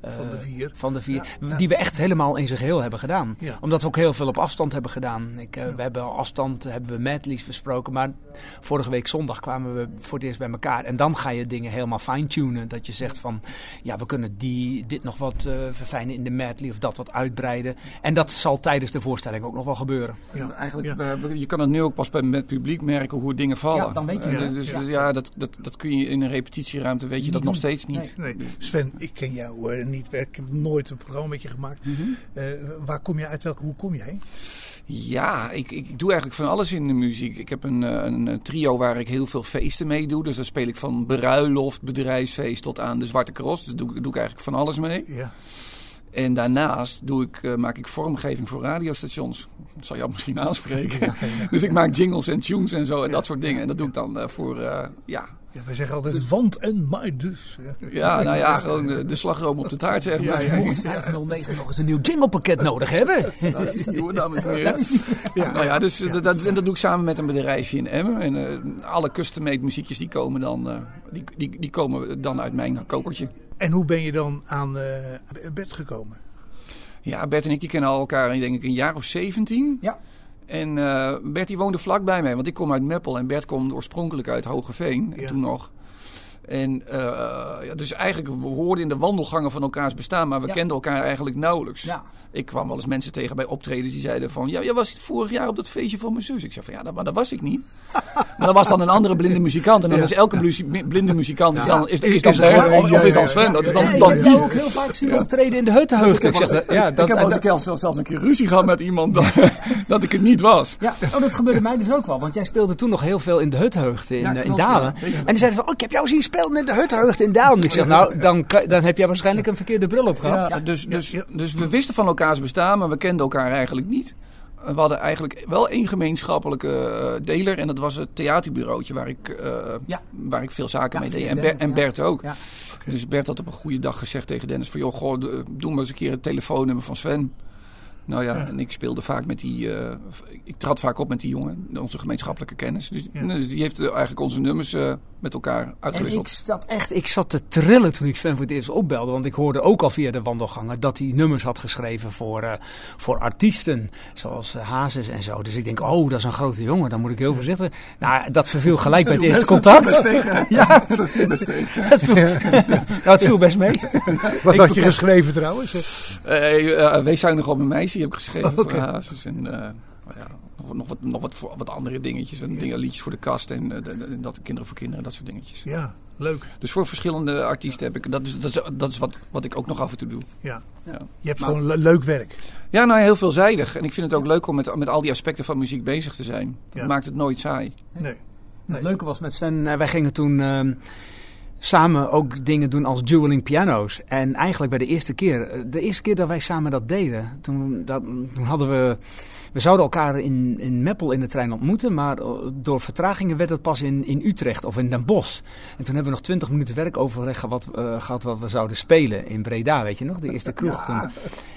eh, Van de vier. van de vier Ja, ja. die we echt helemaal in zijn geheel hebben gedaan. Ja. Omdat we ook heel veel op afstand hebben gedaan. Ik, eh, We hebben al afstand, hebben we medleys besproken. Maar vorige week zondag kwamen we voor het eerst bij elkaar. En dan ga je dingen helemaal fine-tunen. Dat je zegt van, ja, we kunnen die, dit nog wat eh, verfijnen in de medley of dat wat uitbreiden. En dat zal tijdens de voorstelling ook nog wel gebeuren. Eigenlijk, we- we- je kan het nu ook pas bij met het publiek merken hoe dingen vallen. Ja, dan weet je. Dus Ja. ja, dat, dat, dat kun je in een repetitieruimte, weet je dat nog steeds niet. Nee. Sven, ik ken jou eh, niet. Ik heb nooit een programma met je gemaakt. Mhm. Eh, waar kom je uit? Welke hoe kom jij? Ja, ik, ik doe eigenlijk van alles in de muziek. Ik heb een, eh, een trio waar ik heel veel feesten mee doe. Dus dan speel ik van bruiloft, bedrijfsfeest tot aan de Zwarte Cross. Dus doe, doe ik eigenlijk van alles mee. Ja. En daarnaast doe ik, eh, maak ik vormgeving voor radiostations. Dat zal jou misschien aanspreken. dus ik maak jingles en tunes en zo en dat soort dingen. En dat doe ik dan eh, voor, eh, ja... Ja, wij zeggen altijd want en maar dus. Ja, nou ja, gewoon de, de slagroom op de taart, zeg Ja, maar. ja, ja. Mocht 509 nog eens een nieuw jinglepakket nodig hebben. Dat is die hoor, dames en heren. Dat is die- Ja. Nou ja, dus dat, dat, en dat doe ik samen met een bedrijfje in Emmen. En alle custom-made muziekjes die komen dan, eh, die, die, die komen dan uit mijn kokertje. En hoe ben je dan aan eh Bert gekomen? Ja, Bert en ik die kennen al elkaar, ik denk ik, een jaar of 17. Ja. En eh, Bert die woonde vlak bij mij, want ik kom uit Meppel en Bert komt oorspronkelijk uit Hogeveen. En Ja. toen nog. En eh, ja, dus eigenlijk, we hoorden in de wandelgangen van elkaars bestaan, maar we Ja. kenden elkaar eigenlijk nauwelijks. Ja. Ik kwam wel eens mensen tegen bij optredens die zeiden van, ja, jij was vorig jaar op dat feestje van mijn zus. Ik zei van, ja, dat, maar dat was ik niet. maar dat was dan een andere blinde muzikant. En dan Ja. is elke blinde muzikant is Ja. dan, is, Is is dan er Bert of, is dan ja, Sven. ja. Dat is dan, Ja, dan ik heb die. jou ook heel vaak zien optreden in de Huttenheugd. Ik Ik zeg, ja, ik dat- heb een keer zelfs, zelfs een keer ruzie gehad met iemand dat, dat ik het niet was. Ja, oh, dat gebeurde mij dus ook wel. Want jij speelde toen nog heel veel in de Huttenheugd in, Ja, eh, in Dalen. en die zeiden van, oh, ik heb jou zien spelen in de Huttenheugd in Dalen. Ik zeg, nou, dan, kan- dan heb jij waarschijnlijk een verkeerde bril op gehad. Ja, dus, dus, dus we wisten van elkaars bestaan, maar we kenden elkaar eigenlijk niet. We hadden eigenlijk wel één gemeenschappelijke eh, deler. En dat was het theaterbureautje waar ik, eh, waar ik veel zaken Ja, mee deed. En, Ber- Dennis, en ja. Bert ook. Ja. Dus Bert had op een goede dag gezegd tegen Dennis van... joh, goh, doe maar eens een keer het telefoonnummer van Sven. Nou ja, en ik speelde vaak met die... eh, ik trad vaak op met die jongen, onze gemeenschappelijke kennis. Dus, dus die heeft eh, eigenlijk onze nummers eh, met elkaar En uitgewisseld. ik zat echt, ik zat te trillen toen ik Sven voor het eerst opbelde. Want ik hoorde ook al via de wandelgangen dat hij nummers had geschreven voor, eh, voor artiesten. Zoals Hazes en zo. Dus ik denk, oh, dat is een grote jongen. Dan moet ik heel voorzichtig. Nou, dat verviel gelijk bij het eerste contact. Dat viel best tegen. Ja, Dat viel best tegen. Het viel, nou, het viel best mee. Wat Ik- had je geschreven trouwens? Wees zuinig op mijn meisje heb ik geschreven voor Hazes. En eh, nou ja, nog, nog, wat, nog wat, voor- wat andere dingetjes. En dingen, liedjes voor de kast en eh, de- de- dat kinderen voor kinderen, dat soort dingetjes. Ja, leuk. Dus voor verschillende artiesten heb ik... Dat is, dat is, dat is wat, wat ik ook nog af en toe doe. Ja. Ja. Je hebt Maar- gewoon le- leuk werk. Ja, nou heel veelzijdig. En ik vind het ook leuk om met, met al die aspecten van muziek bezig te zijn. Dat Ja. maakt het nooit saai. Nee. Het leuke was met Sven, eh, wij gingen toen ehm, samen ook dingen doen als dueling piano's. En eigenlijk bij de eerste keer, eh, de eerste keer dat wij samen dat deden, toen, dat, toen hadden we, we zouden elkaar in, in Meppel in de trein ontmoeten, maar eh, door vertragingen werd het pas in, in Utrecht of in Den Bosch. En toen hebben we nog twintig minuten werk overleg gehad, eh, gehad wat we zouden spelen in Breda, weet je nog, de eerste kroeg toen.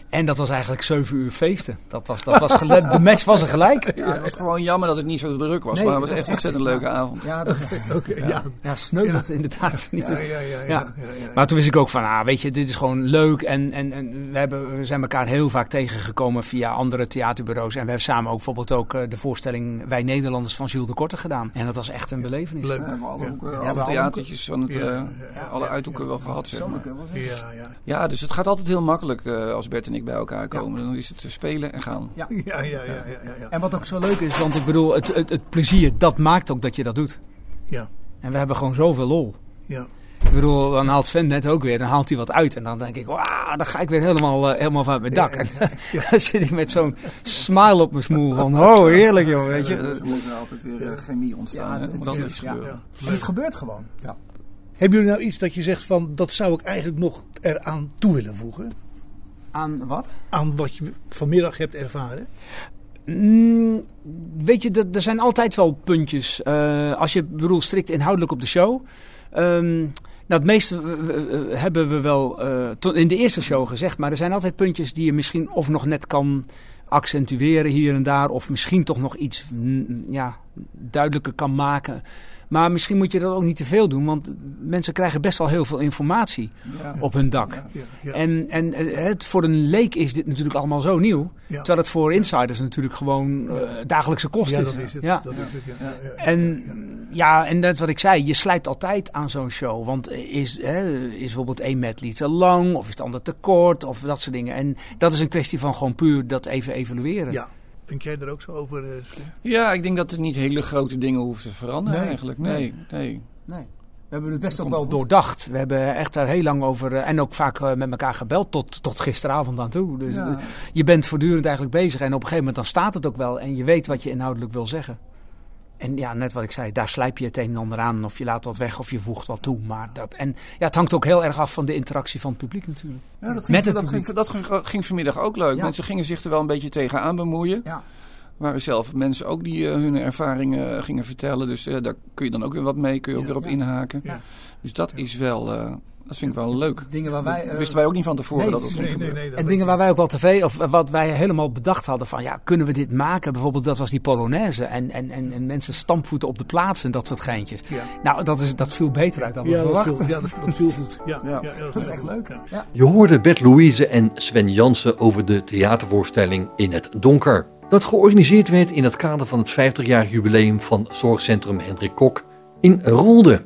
En dat was eigenlijk zeven uur feesten. Dat was, dat was gelijk, de match was er gelijk. Ja, het was gewoon jammer dat het niet zo druk was. Nee, maar het was echt een ontzettend leuke avond. Ja, dat was Oké, ja. ja. Inderdaad niet. Ja, ja, ja, ja, ja, ja. Maar toen wist ik ook van, ah, weet je, dit is gewoon leuk. En, en, en we, hebben, we zijn elkaar heel vaak tegengekomen via andere theaterbureaus. En we hebben samen ook bijvoorbeeld ook eh, de voorstelling Wij Nederlanders van Jules de Korte gedaan. En dat was echt een belevenis. Leuk. We hebben alle, hoeken, Ja, alle we alle theatertjes van het, Ja, eh, ja, alle uithoeken wel gehad. Zeg maar. Ja, ja. Ja, dus het gaat altijd heel makkelijk eh, als Bert en ik bij elkaar komen. Dan is het eh, spelen en gaan. Ja. Ja, ja, ja, ja, ja, ja. En wat ook zo leuk is, want ik bedoel, het, het, het plezier, dat maakt ook dat je dat doet. Ja. En we hebben gewoon zoveel lol. Ja. Ik bedoel, dan haalt Sven net ook weer, dan haalt hij wat uit. En dan denk ik, wauw, dan ga ik weer helemaal, eh, helemaal van mijn dak. En dan zit ik met zo'n smile op mijn smoel van, oh heerlijk joh, weet je. Er moet er altijd weer eh, chemie ontstaan. Ja, het- ja, ja. gebeuren. En het gebeurt gewoon. Ja. Hebben jullie nou iets dat je zegt van dat zou ik eigenlijk nog eraan toe willen voegen? Aan wat? Aan wat je vanmiddag hebt ervaren? Mm, weet je, er- er zijn altijd wel puntjes. Eh, als je bedoelt strikt inhoudelijk op de show. Ehm, nou, het meeste hebben we wel eh, tot in de eerste show gezegd. Maar er zijn altijd puntjes die je misschien of nog net kan accentueren hier en daar. Of misschien toch nog iets mm, ja, duidelijker kan maken. Maar misschien moet je dat ook niet te veel doen. Want mensen krijgen best wel heel veel informatie Ja. op hun dak. Ja, ja. En, en eh, het, voor een leek is dit natuurlijk allemaal zo nieuw. Terwijl het voor insiders natuurlijk gewoon eh, dagelijkse kost Ja, is. dat is het. Ja. Dat is het, ja, ja. En ja, en net wat ik zei, je slijpt altijd aan zo'n show. Want is, hè, is bijvoorbeeld één medley te lang, of is het ander te kort, of dat soort dingen. En dat is een kwestie van gewoon puur dat even evalueren. Ja. Denk jij er ook zo over? eh? Ja, ik denk dat er niet hele grote dingen hoeven te veranderen Nee. eigenlijk. Nee, nee. Nee. We hebben het best ook wel doordacht. We hebben echt daar heel lang over eh, en ook vaak eh, met elkaar gebeld tot, tot gisteravond aan toe. Dus Ja. je bent voortdurend eigenlijk bezig en op een gegeven moment dan staat het ook wel en je weet wat je inhoudelijk wil zeggen. En ja, net wat ik zei, daar slijp je het een en ander aan. Of je laat wat weg of je voegt wat toe. Maar dat, en ja, het hangt ook heel erg af van de interactie van het publiek natuurlijk. Ja, dat, ging, Met het dat, ging, dat ging, ging vanmiddag ook leuk. Ja. Mensen gingen zich er wel een beetje tegenaan bemoeien. Ja. waren zelf mensen ook die eh, hun ervaringen eh, gingen vertellen. Dus eh, daar kun je dan ook weer wat mee, kun je ook weer op inhaken. Dus dat is wel, dat vind ik wel leuk. Dingen waar wij, eh, wisten wij ook niet van tevoren Nee, dat het ging nee, nee, En dingen waar wij ook wel tv, of wat wij helemaal bedacht hadden van, ja, kunnen we dit maken? Bijvoorbeeld, dat was die Polonaise. En, en, en, en mensen stampvoeten op de plaats en dat soort geintjes. Ja. Nou, dat, is, dat viel beter uit dan we Ja, dat verwachten. viel, ja, dat, dat viel goed. Ja, ja. Ja. dat, is echt leuk. Ja. Je hoorde Bert Louise en Sven Jansen over de theatervoorstelling In het Donker. Dat georganiseerd werd in het kader van het 50-jarig jubileum van zorgcentrum Hendrik Kok in Rolde.